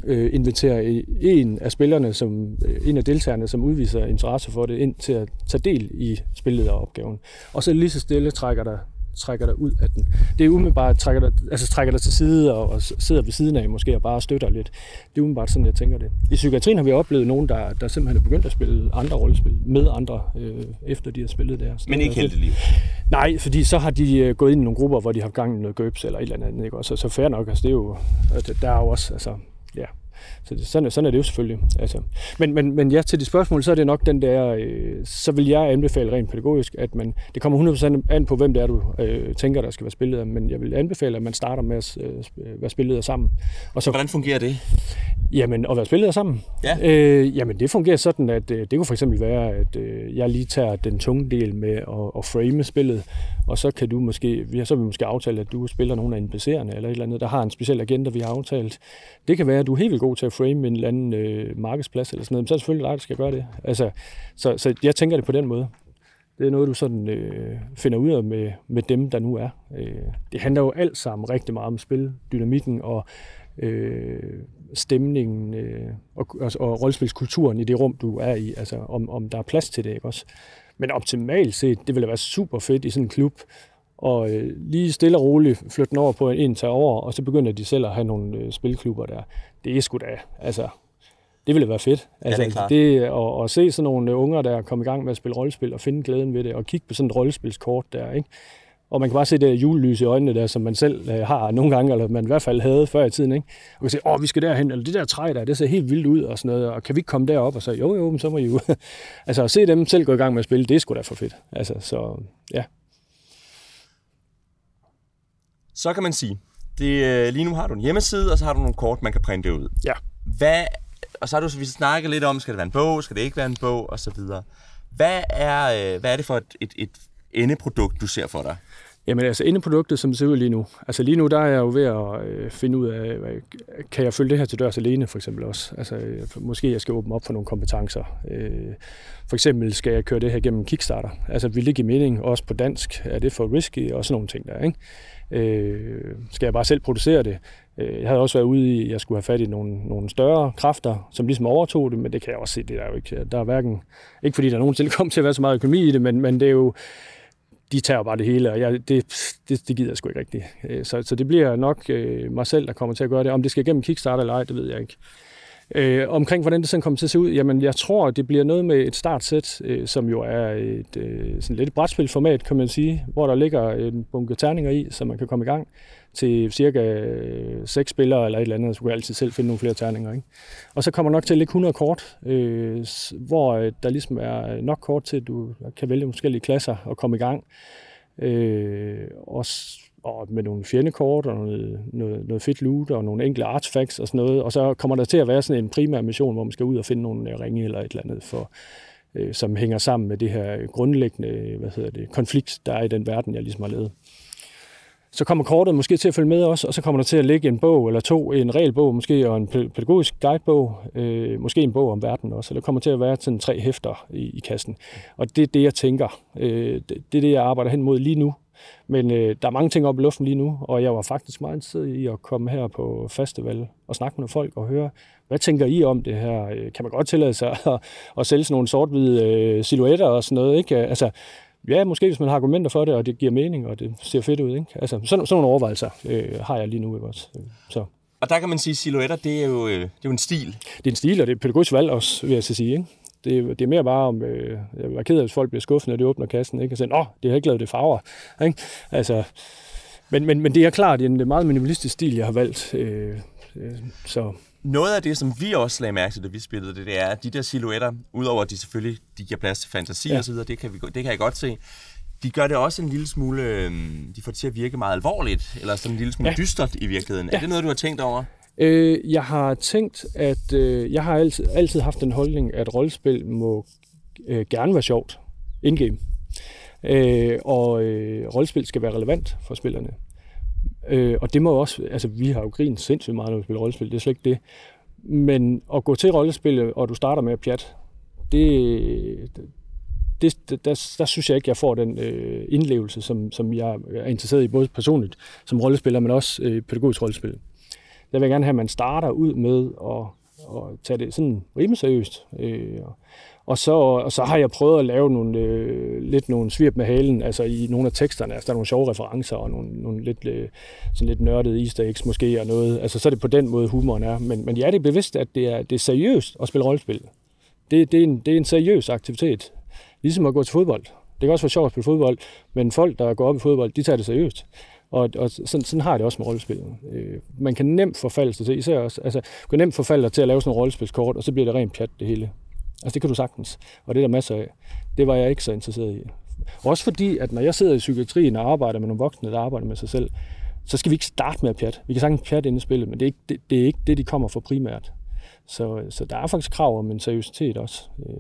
øh, invitere en af spillerne, som, en af deltagerne, som udviser interesse for det, ind til at tage del i spillederopgaven. Og så lige så stille trækker der trækker dig ud af den. Det er umiddelbart, trækker dig, altså trækker dig til side og, og sidder ved siden af måske og bare støtter lidt. Det er umiddelbart sådan, jeg tænker det. I psykiatrien har vi oplevet nogen, der, der simpelthen er begyndt at spille andre rollespil med andre, øh, efter de har spillet der. Så Men ikke helt liv? Nej, fordi så har de øh, gået ind i nogle grupper, hvor de har gang i noget gøbs eller et eller andet. Ikke? Og så, så fair nok, altså det er jo, der er jo også, altså, ja, så det, sådan, sådan er det jo selvfølgelig. Altså. Men, men, men ja, til de spørgsmål, så er det nok den der, øh, så vil jeg anbefale rent pædagogisk, at man, det kommer 100% an på, hvem det er, du øh, tænker, der skal være spillet men jeg vil anbefale, at man starter med at øh, være spillet sammen. Og så, Hvordan fungerer det? Jamen, at være spillet sammen? Ja. Øh, jamen, det fungerer sådan, at øh, det kunne for eksempel være, at øh, jeg lige tager den tunge del med at, at frame spillet, og så kan du måske, vi har så vi måske aftalt, at du spiller nogle af NPC'erne eller et eller andet, der har en speciel agenda, vi har aftalt. Det kan være, at du er helt vildt god til at frame en eller anden øh, markedsplads eller sådan noget, men så er det selvfølgelig dig, der skal gøre det. Altså, så, så jeg tænker det på den måde. Det er noget, du sådan øh, finder ud af med, med dem, der nu er. Øh, det handler jo alt sammen rigtig meget om spil, dynamikken og øh, stemningen øh, og, og, og rollespilskulturen i det rum, du er i. Altså, om, om der er plads til det, ikke også? Men optimalt set, det ville være super fedt i sådan en klub, og øh, lige stille og roligt flytte den over på en tage over, og så begynder de selv at have nogle øh, spilklubber der. Det er sgu da, altså, det ville være fedt. Altså, ja, det er klart. Det, og, og se sådan nogle unger, der kommer i gang med at spille rollespil, og finde glæden ved det, og kigge på sådan et rollespilskort der, ikke? Og man kan bare se det julelys i øjnene der, som man selv øh, har nogle gange, eller man i hvert fald havde før i tiden. Ikke? Og kan se, åh, vi skal derhen, eller det der træ der, det ser helt vildt ud og sådan noget, og kan vi ikke komme derop? Og så, jo, jo, men så må I jo. altså at se dem selv gå i gang med at spille, det er sgu da for fedt. Altså, så ja. Så kan man sige, det, øh, lige nu har du en hjemmeside, og så har du nogle kort, man kan printe ud. Ja. Hvad, og så har du vi snakket lidt om, skal det være en bog, skal det ikke være en bog, og så videre. Hvad er, øh, hvad er det for et, et, et endeprodukt, du ser for dig? Jamen altså endeproduktet, som det ser ud lige nu. Altså lige nu, der er jeg jo ved at øh, finde ud af, hvad, kan jeg følge det her til dørs alene for eksempel også? Altså øh, måske jeg skal åbne op for nogle kompetencer. Øh, for eksempel skal jeg køre det her gennem Kickstarter. Altså vil det give mening også på dansk? Er det for risky? Og sådan nogle ting der, ikke? Øh, skal jeg bare selv producere det? Øh, jeg havde også været ude i, at jeg skulle have fat i nogle, nogle større kræfter, som ligesom overtog det, men det kan jeg også se, det er jo ikke. Der er hverken, ikke fordi der nogensinde kommer til at være så meget økonomi i det, men, men det er jo, de tager bare det hele, og jeg, det, det, det gider jeg sgu ikke rigtigt. Øh, så, så det bliver nok øh, mig selv, der kommer til at gøre det. Om det skal igennem Kickstarter eller ej, det ved jeg ikke. Øh, omkring hvordan det sådan kommer til at se ud, jamen jeg tror, det bliver noget med et startsæt, øh, som jo er et øh, sådan lidt brætspilformat, kan man sige, hvor der ligger en bunke terninger i, så man kan komme i gang til cirka øh, seks spillere eller et eller andet, så kan jeg altid selv finde nogle flere terninger. Ikke? Og så kommer nok til at ligge 100 kort, øh, hvor øh, der ligesom er nok kort til, at du kan vælge forskellige klasser og komme i gang. Øh, og og med nogle fjendekort og noget, noget, noget fedt loot og nogle enkle artifacts og sådan noget. Og så kommer der til at være sådan en primær mission, hvor man skal ud og finde nogle øh, ringe eller et eller andet, for, øh, som hænger sammen med det her grundlæggende hvad hedder det, konflikt, der er i den verden, jeg ligesom har lavet. Så kommer kortet måske til at følge med også, og så kommer der til at ligge en bog eller to, en regelbog måske, og en pædagogisk guidebog, øh, måske en bog om verden også. Der kommer til at være sådan tre hæfter i, i kassen. Og det er det, jeg tænker. Øh, det, det er det, jeg arbejder hen mod lige nu. Men øh, der er mange ting op i luften lige nu, og jeg var faktisk meget interesseret i at komme her på festival og snakke med folk og høre, hvad tænker I om det her? Øh, kan man godt tillade sig at, at sælge sådan nogle sort-hvide øh, silhuetter og sådan noget? Ikke? Altså, ja, måske hvis man har argumenter for det, og det giver mening, og det ser fedt ud. Ikke? Altså, sådan, sådan nogle overvejelser øh, har jeg lige nu. Ikke også? Så. Og der kan man sige, at silhuetter, det er, jo, øh, det er jo en stil. Det er en stil, og det er et pædagogisk valg også, vil jeg så sige. Ikke? Det, det er mere bare om, øh, jeg var ked af, hvis folk bliver skuffet, når de åbner kassen, ikke? og siger, åh, det har ikke lavet det farver. Ikke? Altså, men, men, men det er klart, det er en meget minimalistisk stil, jeg har valgt. Øh, øh, så. Noget af det, som vi også lagde mærke til, da vi spillede det, det er, at de der silhuetter, udover at de selvfølgelig de giver plads til fantasi ja. og så videre, det kan, vi, det kan jeg godt se, de gør det også en lille smule, øh, de får det til at virke meget alvorligt, eller sådan en lille smule ja. dystert i virkeligheden. Ja. Er det noget, du har tænkt over? Øh, jeg har tænkt, at øh, jeg har altid, altid haft den holdning, at rollespil må øh, gerne være sjovt indgame. Øh, og øh, rollespil skal være relevant for spillerne. Øh, og det må også, altså vi har jo grinet sindssygt meget, når vi spiller rollespil, det er slet ikke det. Men at gå til rollespil, og du starter med at pjat, det, det, der, der synes jeg ikke, jeg får den øh, indlevelse, som, som jeg er interesseret i, både personligt som rollespiller, men også øh, pædagogisk rollespil der vil jeg gerne have, at man starter ud med at, at tage det sådan rimelig seriøst. Øh, og så, og så har jeg prøvet at lave nogle, øh, lidt nogle svirp med halen, altså i nogle af teksterne. Altså der er nogle sjove referencer og nogle, nogle lidt, øh, sådan lidt nørdede easter eggs måske og noget. Altså så er det på den måde, humoren er. Men, men jeg er det bevidst, at det er, det er seriøst at spille rollespil. Det, det, er en, det er en seriøs aktivitet. Ligesom at gå til fodbold. Det kan også være sjovt at spille fodbold, men folk, der går op i fodbold, de tager det seriøst. Og, og sådan, sådan har det også med rollespil. Øh, man kan nemt forfalde sig til, især også, altså, man kan nemt forfalde til at lave sådan en rollespilskort, og så bliver det rent pjat det hele. Altså det kan du sagtens, og det er der masser af. Det var jeg ikke så interesseret i. Også fordi, at når jeg sidder i psykiatrien og arbejder med nogle voksne, der arbejder med sig selv, så skal vi ikke starte med at pjat. Vi kan sagtens pjat ind i spillet, men det er, ikke, det, det er ikke det, de kommer for primært. Så, så der er faktisk krav om en seriøsitet også. Øh,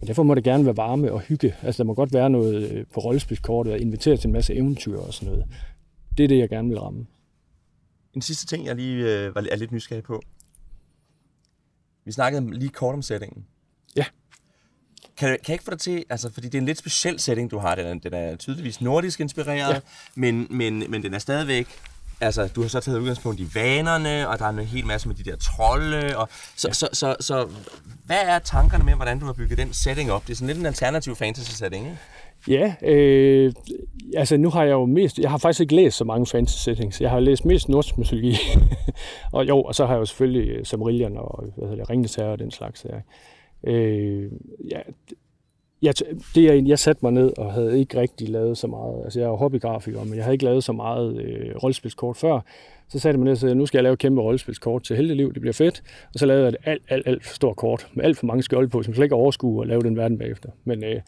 men derfor må det gerne være varme og hygge. Altså der må godt være noget øh, på rollespilskortet og invitere til en masse eventyr og sådan noget. Det er det, jeg gerne vil ramme. En sidste ting, jeg lige øh, er lidt nysgerrig på. Vi snakkede lige kort om settingen. Ja. Kan, kan jeg ikke få dig til, altså, fordi det er en lidt speciel setting, du har. Den er, den er tydeligvis nordisk inspireret, ja. men, men, men den er stadigvæk altså, du har så taget udgangspunkt i vanerne, og der er en hel masse med de der trolde, og så, ja. så, så, så, hvad er tankerne med, hvordan du har bygget den setting op? Det er sådan lidt en alternativ fantasy setting, ikke? Ja, øh, altså nu har jeg jo mest, jeg har faktisk ikke læst så mange fantasy settings. Jeg har læst mest nordisk mytologi. og jo, og så har jeg jo selvfølgelig øh, Samarillion og hvad hedder det, Ringens Herre og den slags. Ja. Øh, ja, jeg, det jeg, jeg satte mig ned og havde ikke rigtig lavet så meget. Altså jeg er jo hobbygrafiker, men jeg havde ikke lavet så meget øh, rollespilskort før. Så satte jeg mig ned og sagde, nu skal jeg lave et kæmpe rollespilskort til Heldeliv, det bliver fedt. Og så lavede jeg et alt, alt, alt for stort kort med alt for mange skjolde på, som slet ikke overskue at lave den verden bagefter. Men øh,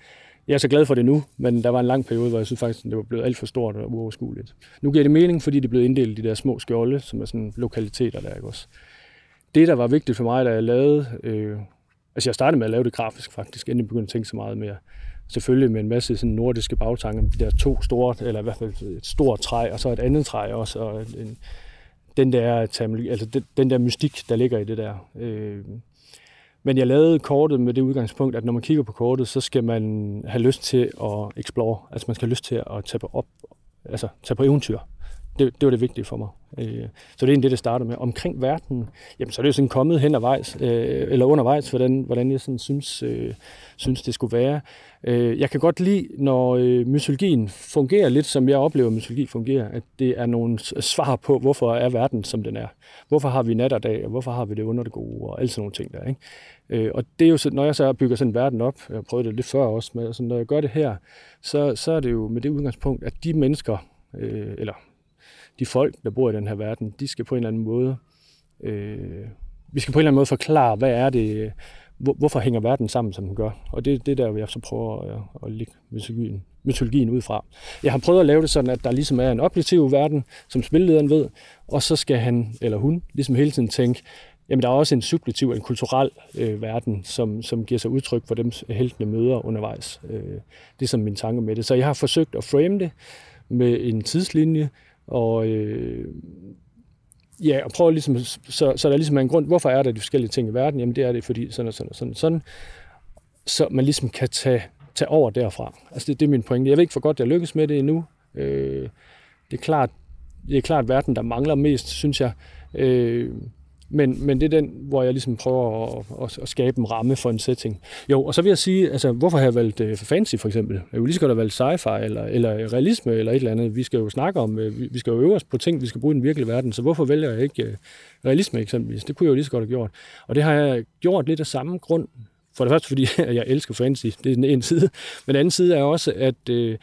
jeg er så glad for det nu, men der var en lang periode, hvor jeg synes faktisk, det var blevet alt for stort og uoverskueligt. Nu giver det mening, fordi det er blevet inddelt i de der små skjolde, som er sådan lokaliteter der, ikke også? Det, der var vigtigt for mig, da jeg lavede øh, Altså jeg startede med at lave det grafisk faktisk, inden jeg begyndte at tænke så meget mere. Selvfølgelig med en masse sådan nordiske bagtanker, de der to store, eller i hvert fald et stort træ, og så et andet træ også, og en, den der, altså den, den der mystik, der ligger i det der. Øh, men jeg lavede kortet med det udgangspunkt, at når man kigger på kortet, så skal man have lyst til at explore. Altså man skal have lyst til at tage på, op, altså tage på eventyr det, det var det vigtige for mig. Øh, så det er egentlig det, det starter med. Omkring verden, jamen, så er det jo sådan kommet hen vejs, øh, eller undervejs, hvordan, hvordan jeg sådan synes, øh, synes, det skulle være. Øh, jeg kan godt lide, når øh, mytologien fungerer lidt, som jeg oplever, at mytologi fungerer, at det er nogle svar på, hvorfor er verden, som den er. Hvorfor har vi nat og dag, og hvorfor har vi det under det gode, og alle sådan nogle ting der. Ikke? Øh, og det er jo så, når jeg så bygger sådan en verden op, jeg prøvede det lidt før også, men altså, når jeg gør det her, så, så er det jo med det udgangspunkt, at de mennesker, øh, eller de folk, der bor i den her verden, de skal på en eller anden måde, øh, vi skal på en eller anden måde forklare, hvad er det, hvor, hvorfor hænger verden sammen, som den gør. Og det er det der, jeg så prøver at, at lægge mytologien, mytologien ud fra. Jeg har prøvet at lave det sådan, at der ligesom er en objektiv verden, som spillederen ved, og så skal han eller hun ligesom hele tiden tænke, jamen der er også en subjektiv, en kulturel øh, verden, som, som giver sig udtryk for dem øh, heltene møder undervejs. Øh, det er som min tanke med det. Så jeg har forsøgt at frame det med en tidslinje, og øh, ja, og prøve ligesom, så, så der ligesom er en grund, hvorfor er der de forskellige ting i verden? Jamen det er det, fordi sådan og sådan og sådan, sådan så man ligesom kan tage, tage over derfra. Altså det, det er min pointe. Jeg ved ikke for godt, jeg lykkes med det endnu. Øh, det er klart, det er klart verden, der mangler mest, synes jeg. Øh, men, men det er den, hvor jeg ligesom prøver at, at, at skabe en ramme for en setting. Jo, og så vil jeg sige, altså, hvorfor har jeg valgt uh, fantasy for eksempel? Jeg ville lige så godt have valgt sci-fi eller, eller realisme eller et eller andet. Vi skal jo snakke om, uh, vi skal jo øve os på ting, vi skal bruge i den virkelige verden, så hvorfor vælger jeg ikke uh, realisme eksempelvis? Det kunne jeg jo lige så godt have gjort. Og det har jeg gjort lidt af samme grund. For det første, fordi jeg elsker fantasy, det er den ene side. Men den anden side er også, at uh,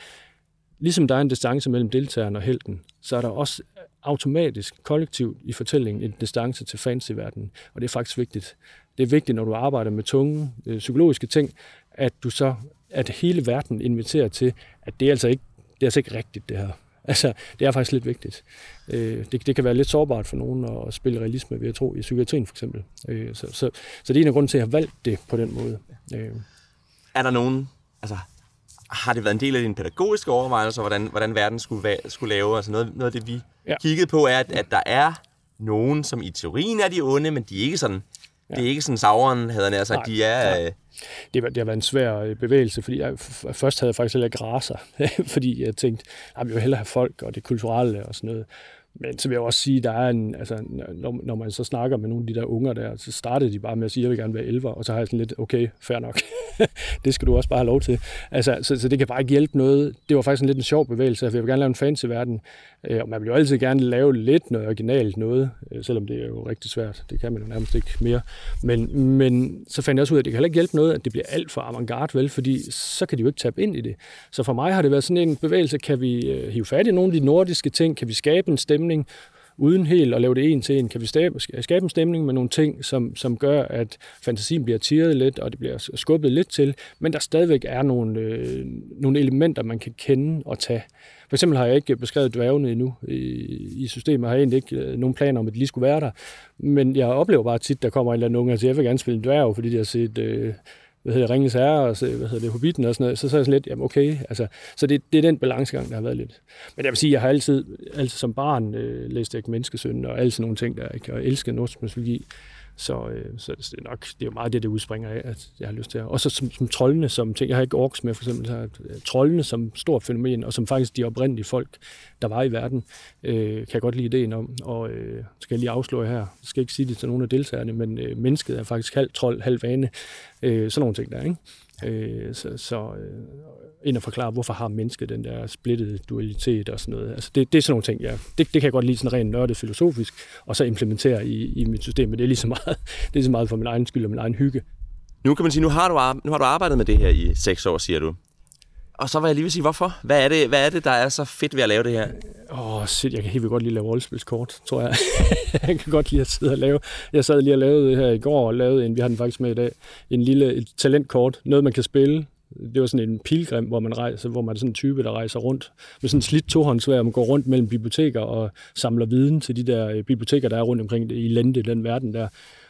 ligesom der er en distance mellem deltageren og helten, så er der også automatisk, kollektivt i fortællingen en distance til fantasyverdenen, og det er faktisk vigtigt. Det er vigtigt, når du arbejder med tunge øh, psykologiske ting, at du så, at hele verden inviterer til, at det er altså ikke, det er altså ikke rigtigt, det her. Altså, det er faktisk lidt vigtigt. Øh, det, det kan være lidt sårbart for nogen at spille realisme, ved at tro, i psykiatrien for eksempel. Øh, så, så, så det er en af grunden til, at jeg har valgt det på den måde. Øh. Er der nogen, altså har det været en del af dine pædagogiske overvejelser, hvordan, hvordan verden skulle, skulle lave? Altså noget, noget af det, vi ja. kiggede på, er, at, at der er nogen, som i teorien er de onde, men de er ikke sådan, ja. det er ikke sådan Sauron, havde han sagt, de er... Øh, det, var, det har været en svær øh, bevægelse, fordi jeg, først havde jeg faktisk heller ikke raser, fordi jeg tænkte, at jeg vil hellere have folk og det kulturelle og sådan noget. Men så vil jeg også sige, der er en, altså, når, når man så snakker med nogle af de der unger der, så startede de bare med at sige, at jeg vil gerne være 11, og så har jeg sådan lidt, okay, fair nok. det skal du også bare have lov til. Altså, så, så det kan bare ikke hjælpe noget. Det var faktisk en lidt en sjov bevægelse, for jeg vil gerne lave en fancy verden, Øh, og man vil jo altid gerne lave lidt noget originalt noget, øh, selvom det er jo rigtig svært. Det kan man jo nærmest ikke mere. Men, men så fandt jeg også ud af, at det kan heller ikke hjælpe noget, at det bliver alt for avantgarde, vel, fordi så kan de jo ikke tabe ind i det. Så for mig har det været sådan en bevægelse, kan vi øh, hive fat i nogle af de nordiske ting, kan vi skabe en stemning, uden helt at lave det en til en, kan vi skabe en stemning med nogle ting, som, som gør, at fantasien bliver tiret lidt, og det bliver skubbet lidt til, men der stadigvæk er nogle, øh, nogle elementer, man kan kende og tage. For eksempel har jeg ikke beskrevet dværgene endnu i, i systemet. Jeg har egentlig ikke øh, nogen planer om, at de lige skulle være der. Men jeg oplever bare tit, der kommer en eller anden unge og siger, jeg vil gerne spille en dværg, fordi de har set øh, hvad hedder det, Ringens Herre, og så, hvad hedder det, Hobbiten og sådan noget, så, så er jeg sådan lidt, jamen okay, altså, så det, det er den balancegang, der har været lidt. Men jeg vil sige, jeg har altid, altid som barn øh, læst ikke menneskesøn og alle sådan nogle ting der, ikke? og elsket nordisk mytologi. Så, øh, så det er nok det er jo meget det, det udspringer af, at jeg har lyst til at... Også som, som troldene, som ting. Jeg har ikke orks med, for eksempel. Så har øh, troldene som stort fænomen, og som faktisk de oprindelige folk, der var i verden, øh, kan jeg godt lide ideen om. Og øh, skal jeg lige afsløre her, jeg skal ikke sige det til nogen af deltagerne, men øh, mennesket er faktisk halv trold, halv vane. Øh, sådan nogle ting der, ikke? Øh, så så øh, ind og forklare, hvorfor har mennesket den der splittede dualitet og sådan noget. Altså det, det er sådan nogle ting, ja. Det, det kan jeg godt lide sådan rent nørdet filosofisk, og så implementere i, i mit system, men det er lige så meget, det er lige så meget for min egen skyld og min egen hygge. Nu kan man sige, nu har du, nu har du arbejdet med det her i seks år, siger du. Og så var jeg lige ved at sige, hvorfor? Hvad er, det, hvad er det, der er så fedt ved at lave det her? Åh, oh, shit, jeg kan helt vildt godt lide at lave rollespilskort, tror jeg. jeg kan godt lide at sidde og lave. Jeg sad lige og lavede det her i går, og lavede en, vi har den faktisk med i dag, en lille et talentkort, noget man kan spille. Det var sådan en pilgrim, hvor man rejser, hvor man er sådan en type, der rejser rundt med sådan en slidt tohåndsvær, man går rundt mellem biblioteker og samler viden til de der øh, biblioteker, der er rundt omkring i Lente, den verden der.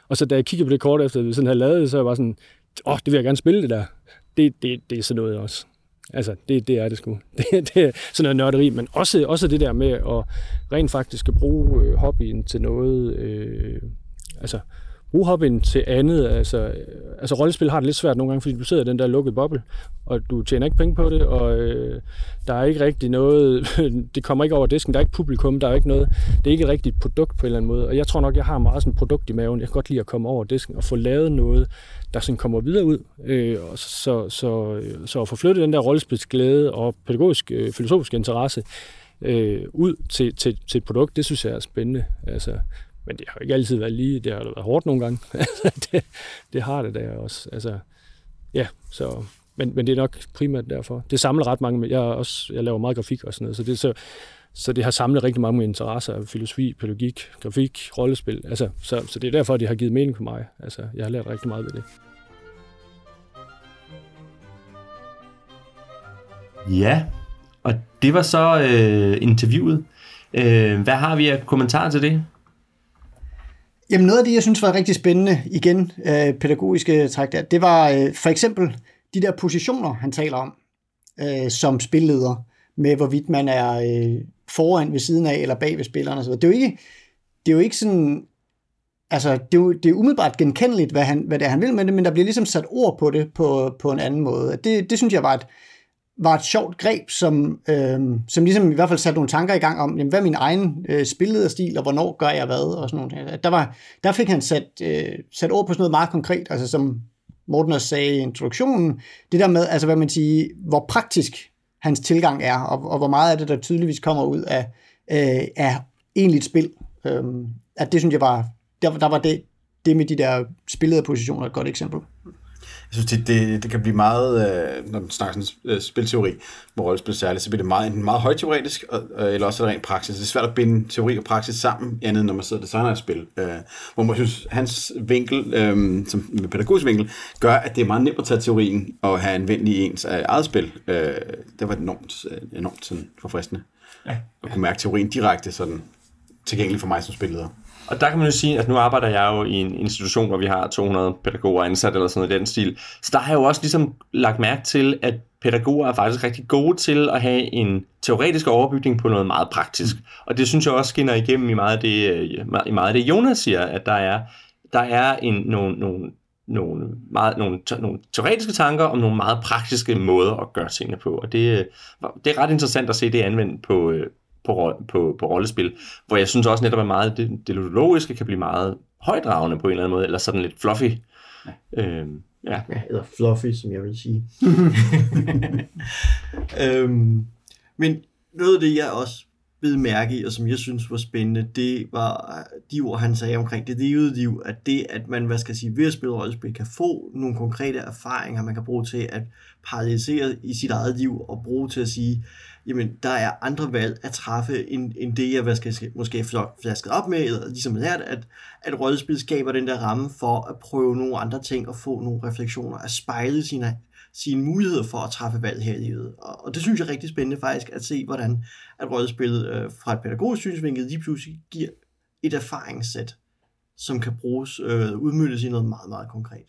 Og så da jeg kiggede på det kort efter, at vi sådan havde lavet det, så var jeg bare sådan, åh, oh, det vil jeg gerne spille det der. Det, det, det er sådan noget også. Altså, det, det er det sgu. Det, det er sådan noget nørderi, men også, også det der med at rent faktisk at bruge øh, hobbyen til noget, øh, altså bruge hobbyen til andet. Altså, altså rollespil har det lidt svært nogle gange, fordi du sidder i den der lukkede boble, og du tjener ikke penge på det, og øh, der er ikke rigtig noget, det kommer ikke over disken, der er ikke publikum, der er ikke noget, det er ikke et rigtigt produkt på en eller anden måde, og jeg tror nok, jeg har meget sådan produkt i maven, jeg kan godt lide at komme over disken og få lavet noget, der sådan kommer videre ud, øh, så, så, øh, så at få flyttet den der rollespilsglæde og pædagogisk, øh, filosofisk interesse, øh, ud til, til, til et produkt, det synes jeg er spændende. Altså, men det har ikke altid været lige, det har været hårdt nogle gange. Altså, det, det har det da også. Altså, ja, så, men, men det er nok primært derfor. Det samler ret mange, jeg, også, jeg laver meget grafik og sådan noget, så det, så, så det har samlet rigtig mange interesser af filosofi, pædagogik, grafik, rollespil. Altså, så, så det er derfor, det har givet mening for mig. Altså, jeg har lært rigtig meget ved det. Ja, og det var så øh, interviewet. Øh, hvad har vi af kommentarer til det? Jamen noget af det, jeg synes var rigtig spændende, igen, øh, pædagogiske træk der, det var øh, for eksempel de der positioner, han taler om, øh, som spilleder, med hvorvidt man er øh, foran ved siden af, eller bag ved spilleren osv. Det er jo ikke, det er jo ikke sådan, altså, det er, jo, det er umiddelbart genkendeligt, hvad, han, hvad det er, han vil med det, men der bliver ligesom sat ord på det på, på en anden måde. Det, det synes jeg var et, var et sjovt greb, som, øh, som ligesom i hvert fald satte nogle tanker i gang om, jamen, hvad er min egen øh, spillederstil, og hvornår gør jeg hvad, og sådan noget. Der, var, der fik han sat, øh, sat ord på sådan noget meget konkret, altså som Morten også sagde i introduktionen, det der med, altså hvad man siger, hvor praktisk hans tilgang er, og, og hvor meget af det, der tydeligvis kommer ud af, øh, af egentligt spil. Øh, at det synes jeg var, der, der var det, det med de der spillede positioner et godt eksempel. Jeg synes, det, det, det kan blive meget, øh, når man snakker sådan øh, spilteori, hvor rollespil særligt, så bliver det meget, enten meget højteoretisk, øh, eller også er det rent praksis. Det er svært at binde teori og praksis sammen, andet når man sidder og designer et spil. Øh, hvor man synes, hans vinkel, øh, som med pædagogisk vinkel, gør, at det er meget nemt at tage teorien og have anvendelig i ens øh, eget spil. Øh, det var enormt, øh, enormt sådan, forfriskende. Ja. At kunne mærke teorien direkte sådan, tilgængelig for mig som spilleder. Og der kan man jo sige, at nu arbejder jeg jo i en institution, hvor vi har 200 pædagoger ansat eller sådan noget i den stil. Så der har jeg jo også ligesom lagt mærke til, at pædagoger er faktisk rigtig gode til at have en teoretisk overbygning på noget meget praktisk. Og det synes jeg også skinner igennem i meget af det, øh, i meget af det Jonas siger, at der er, der er en, nogle, nogle nogle, meget, nogle, nogle teoretiske tanker om nogle meget praktiske måder at gøre tingene på. Og det, øh, det er ret interessant at se det anvendt på, øh, på, på, på rollespil, hvor jeg synes også netop, at meget det, det ludologiske kan blive meget højdragende på en eller anden måde, eller sådan lidt fluffy. Ja. Øhm, ja. ja, eller fluffy, som jeg vil sige. øhm, men noget af det, jeg også ved mærke i, og som jeg synes var spændende, det var de ord, han sagde omkring det levede liv, at det, at man, hvad skal jeg sige, ved at spille rollespil, kan få nogle konkrete erfaringer, man kan bruge til at paralysere i sit eget liv, og bruge til at sige, jamen, der er andre valg at træffe, end, end det, jeg hvad skal måske flasket op med, eller ligesom lært, at, at rollespil skaber den der ramme for at prøve nogle andre ting, og få nogle refleksioner, at spejle sine sine muligheder for at træffe valg her i livet. Og, og det synes jeg er rigtig spændende faktisk, at se, hvordan at rollespillet øh, fra et pædagogisk synsvinkel lige pludselig giver et erfaringssæt, som kan bruges, øh, udmyndes i noget meget, meget konkret.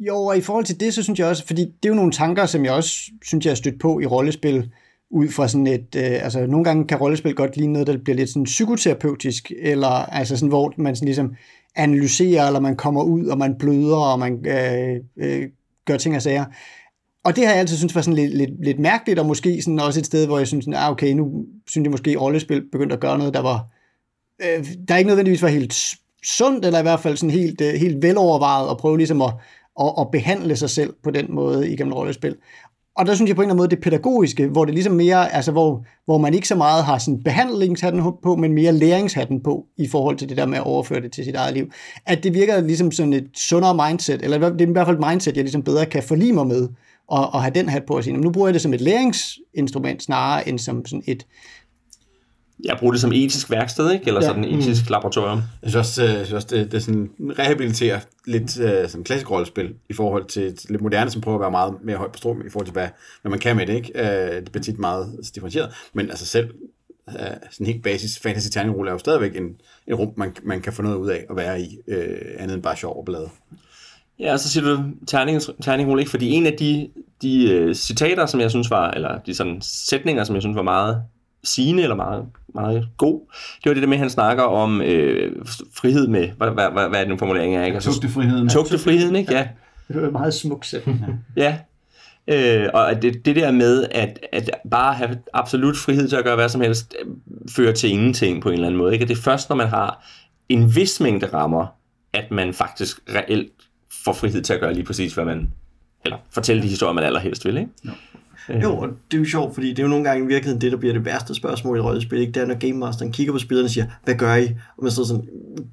Jo, og i forhold til det, så synes jeg også, fordi det er jo nogle tanker, som jeg også synes, jeg har stødt på i rollespil, ud fra sådan et, øh, altså nogle gange kan rollespil godt ligne noget, der bliver lidt sådan psykoterapeutisk, eller altså sådan, hvor man sådan ligesom analyserer, eller man kommer ud, og man bløder, og man øh, øh, gør ting og sager. Og det har jeg altid synes var sådan lidt, lidt, lidt mærkeligt, og måske sådan også et sted, hvor jeg synes, sådan, ah, okay, nu synes jeg måske, at rollespil begyndte at gøre noget, der var, øh, der ikke nødvendigvis var helt sundt, eller i hvert fald sådan helt, øh, helt velovervejet, og prøve ligesom at, og, og behandle sig selv på den måde igennem rollespil. Og der synes jeg på en eller anden måde det pædagogiske, hvor det ligesom mere, altså hvor, hvor man ikke så meget har sådan behandlingshatten på, men mere læringshatten på, i forhold til det der med at overføre det til sit eget liv. At det virker ligesom sådan et sundere mindset, eller det er i hvert fald et mindset, jeg ligesom bedre kan forlige mig med, og, og have den hat på at sige, nu bruger jeg det som et læringsinstrument, snarere end som sådan et, jeg bruger det som etisk værksted, ikke? eller ja. sådan etisk mm. laboratorium. Jeg synes også, jeg synes også det, det sådan rehabiliterer lidt uh, sådan klassisk rollespil i forhold til lidt moderne, som prøver at være meget mere højt på strøm i forhold til, hvad, hvad man kan med det. Ikke? Uh, det bliver tit meget differentieret, men altså selv uh, sådan helt basis fantasy terningrolle er jo stadigvæk en, en rum, man, man kan få noget ud af at være i, uh, andet end bare sjov og blade. Ja, så siger du terning, terningrolle, ikke? Fordi en af de, de uh, citater, som jeg synes var, eller de sådan sætninger, som jeg synes var meget sigende eller meget, meget god, det var det der med, at han snakker om øh, frihed med, hvad, hvad, hvad, hvad er den formulering er? Ikke? Altså, tugtefriheden. Tugtefriheden, ikke? Ja. Det var meget smukt sætning. ja. Øh, og det, det der med, at, at bare have absolut frihed til at gøre hvad som helst, øh, fører til ingenting på en eller anden måde. Ikke? det er først, når man har en vis mængde rammer, at man faktisk reelt får frihed til at gøre lige præcis, hvad man, eller fortælle de historier, man allerhelst vil. Ikke? Ja. Jo, og det er jo sjovt, fordi det er jo nogle gange i virkeligheden det, der bliver det værste spørgsmål i rollespil. Ikke? Det er, når Game Masteren kigger på spillerne og siger, hvad gør I? Og man står sådan,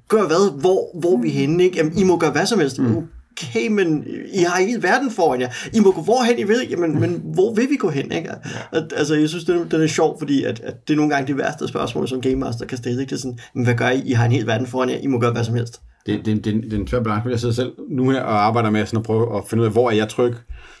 gør hvad? Hvor, hvor er vi henne? Ikke? Jamen, I må gøre hvad som helst. Mm. Okay, men I har hele verden foran jer. I må gå hvorhen I vil, jamen, men hvor vil vi gå hen? Ikke? Ja. Altså, jeg synes, det er, det er sjovt, fordi at, at det er nogle gange det værste spørgsmål, som Game Master kan stille. Ikke? Det er sådan, men hvad gør I? I har en hel verden foran jer. I må gøre hvad som helst. Det, det, det, det er en svær balance, jeg sidder selv nu her og arbejder med sådan at prøve at finde ud af, hvor er jeg tryg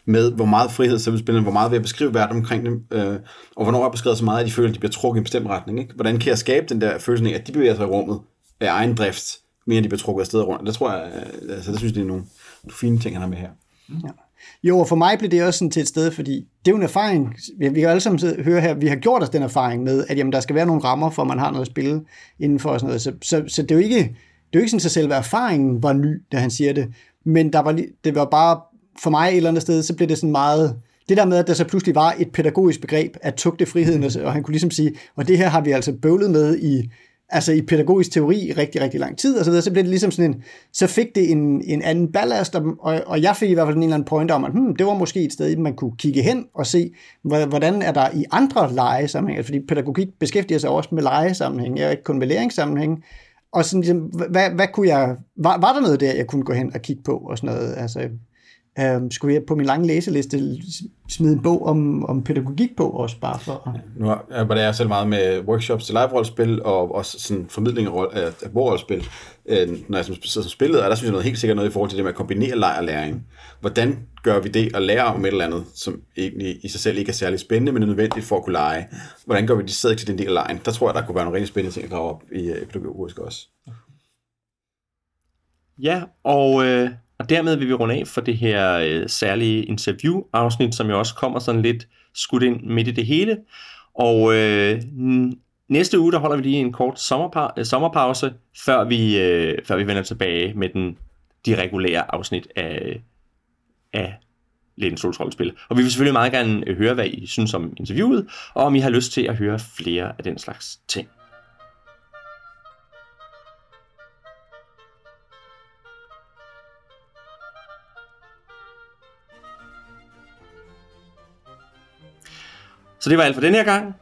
med, hvor meget frihed så vil spille, hvor meget vil jeg beskrive verden omkring dem, øh, og hvornår jeg beskrevet så meget, at de føler, at de bliver trukket i en bestemt retning. Ikke? Hvordan kan jeg skabe den der følelse af, at de bevæger sig i rummet af egen drift, mere end de bliver trukket afsted rundt. Det tror jeg, øh, altså det synes jeg, det er nogle, fine ting, han har med her. Ja. Jo, og for mig blev det også sådan til et sted, fordi det er jo en erfaring, vi, kan alle sammen høre her, vi har gjort os den erfaring med, at jamen, der skal være nogle rammer, for man har noget at spille inden for sådan noget. Så, så, så det er jo ikke, det er jo ikke sådan, at selve erfaringen var ny, da han siger det, men der var, det var bare for mig et eller andet sted, så blev det sådan meget, det der med, at der så pludselig var et pædagogisk begreb at tugte friheden, og, og han kunne ligesom sige, og det her har vi altså bøvlet med i, altså i pædagogisk teori i rigtig, rigtig lang tid, og så, videre, så blev det ligesom sådan en, så fik det en, en anden ballast, og, og jeg fik i hvert fald en eller anden point om, at hmm, det var måske et sted, man kunne kigge hen og se, hvordan er der i andre legesammenhænge, fordi pædagogik beskæftiger sig også med legesammenhæng, ikke kun med læringssammenhæng, og sådan ligesom, hvad, hvad kunne jeg, var, var der noget der, jeg kunne gå hen og kigge på, og sådan noget, altså Øhm, skulle jeg på min lange læseliste smide en bog om, om pædagogik på også, bare for at... Nu arbejder jeg selv meget med workshops til live-rollespil, og også sådan formidling af, bordrollespil, øh, når jeg sidder som spillet, og der synes jeg noget helt sikkert noget i forhold til det med at kombinere leg og læring. Hvordan gør vi det at lære om et eller andet, som egentlig i sig selv ikke er særlig spændende, men er nødvendigt for at kunne lege? Hvordan gør vi det stadig til den del af lejen? Der tror jeg, der kunne være nogle rigtig spændende ting at drage op i, i pædagogisk også. Ja, og øh, og dermed vil vi runde af for det her øh, særlige interview-afsnit, som jo også kommer sådan lidt skudt ind midt i det hele. Og øh, næste uge, der holder vi lige en kort sommerpa- øh, sommerpause, før vi, øh, før vi vender tilbage med den, de regulære afsnit af, af Lænestols rollespil. Og vi vil selvfølgelig meget gerne øh, høre, hvad I synes om interviewet, og om I har lyst til at høre flere af den slags ting. Så det var alt for den her gang.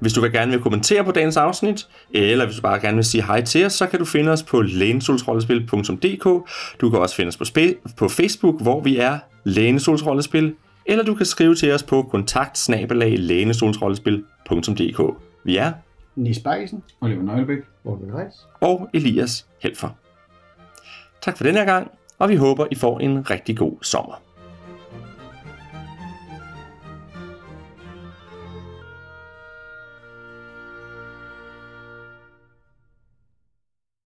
Hvis du vil gerne vil kommentere på dagens afsnit, eller hvis du bare gerne vil sige hej til os, så kan du finde os på lænesolsrollespil.dk. Du kan også finde os på, spe- på Facebook, hvor vi er Lænesolsrollespil, eller du kan skrive til os på kontakt Vi er Nis Bakkesen, Oliver Nøglebæk. Morten Reis. og Elias Helfer. Tak for den her gang, og vi håber, I får en rigtig god sommer.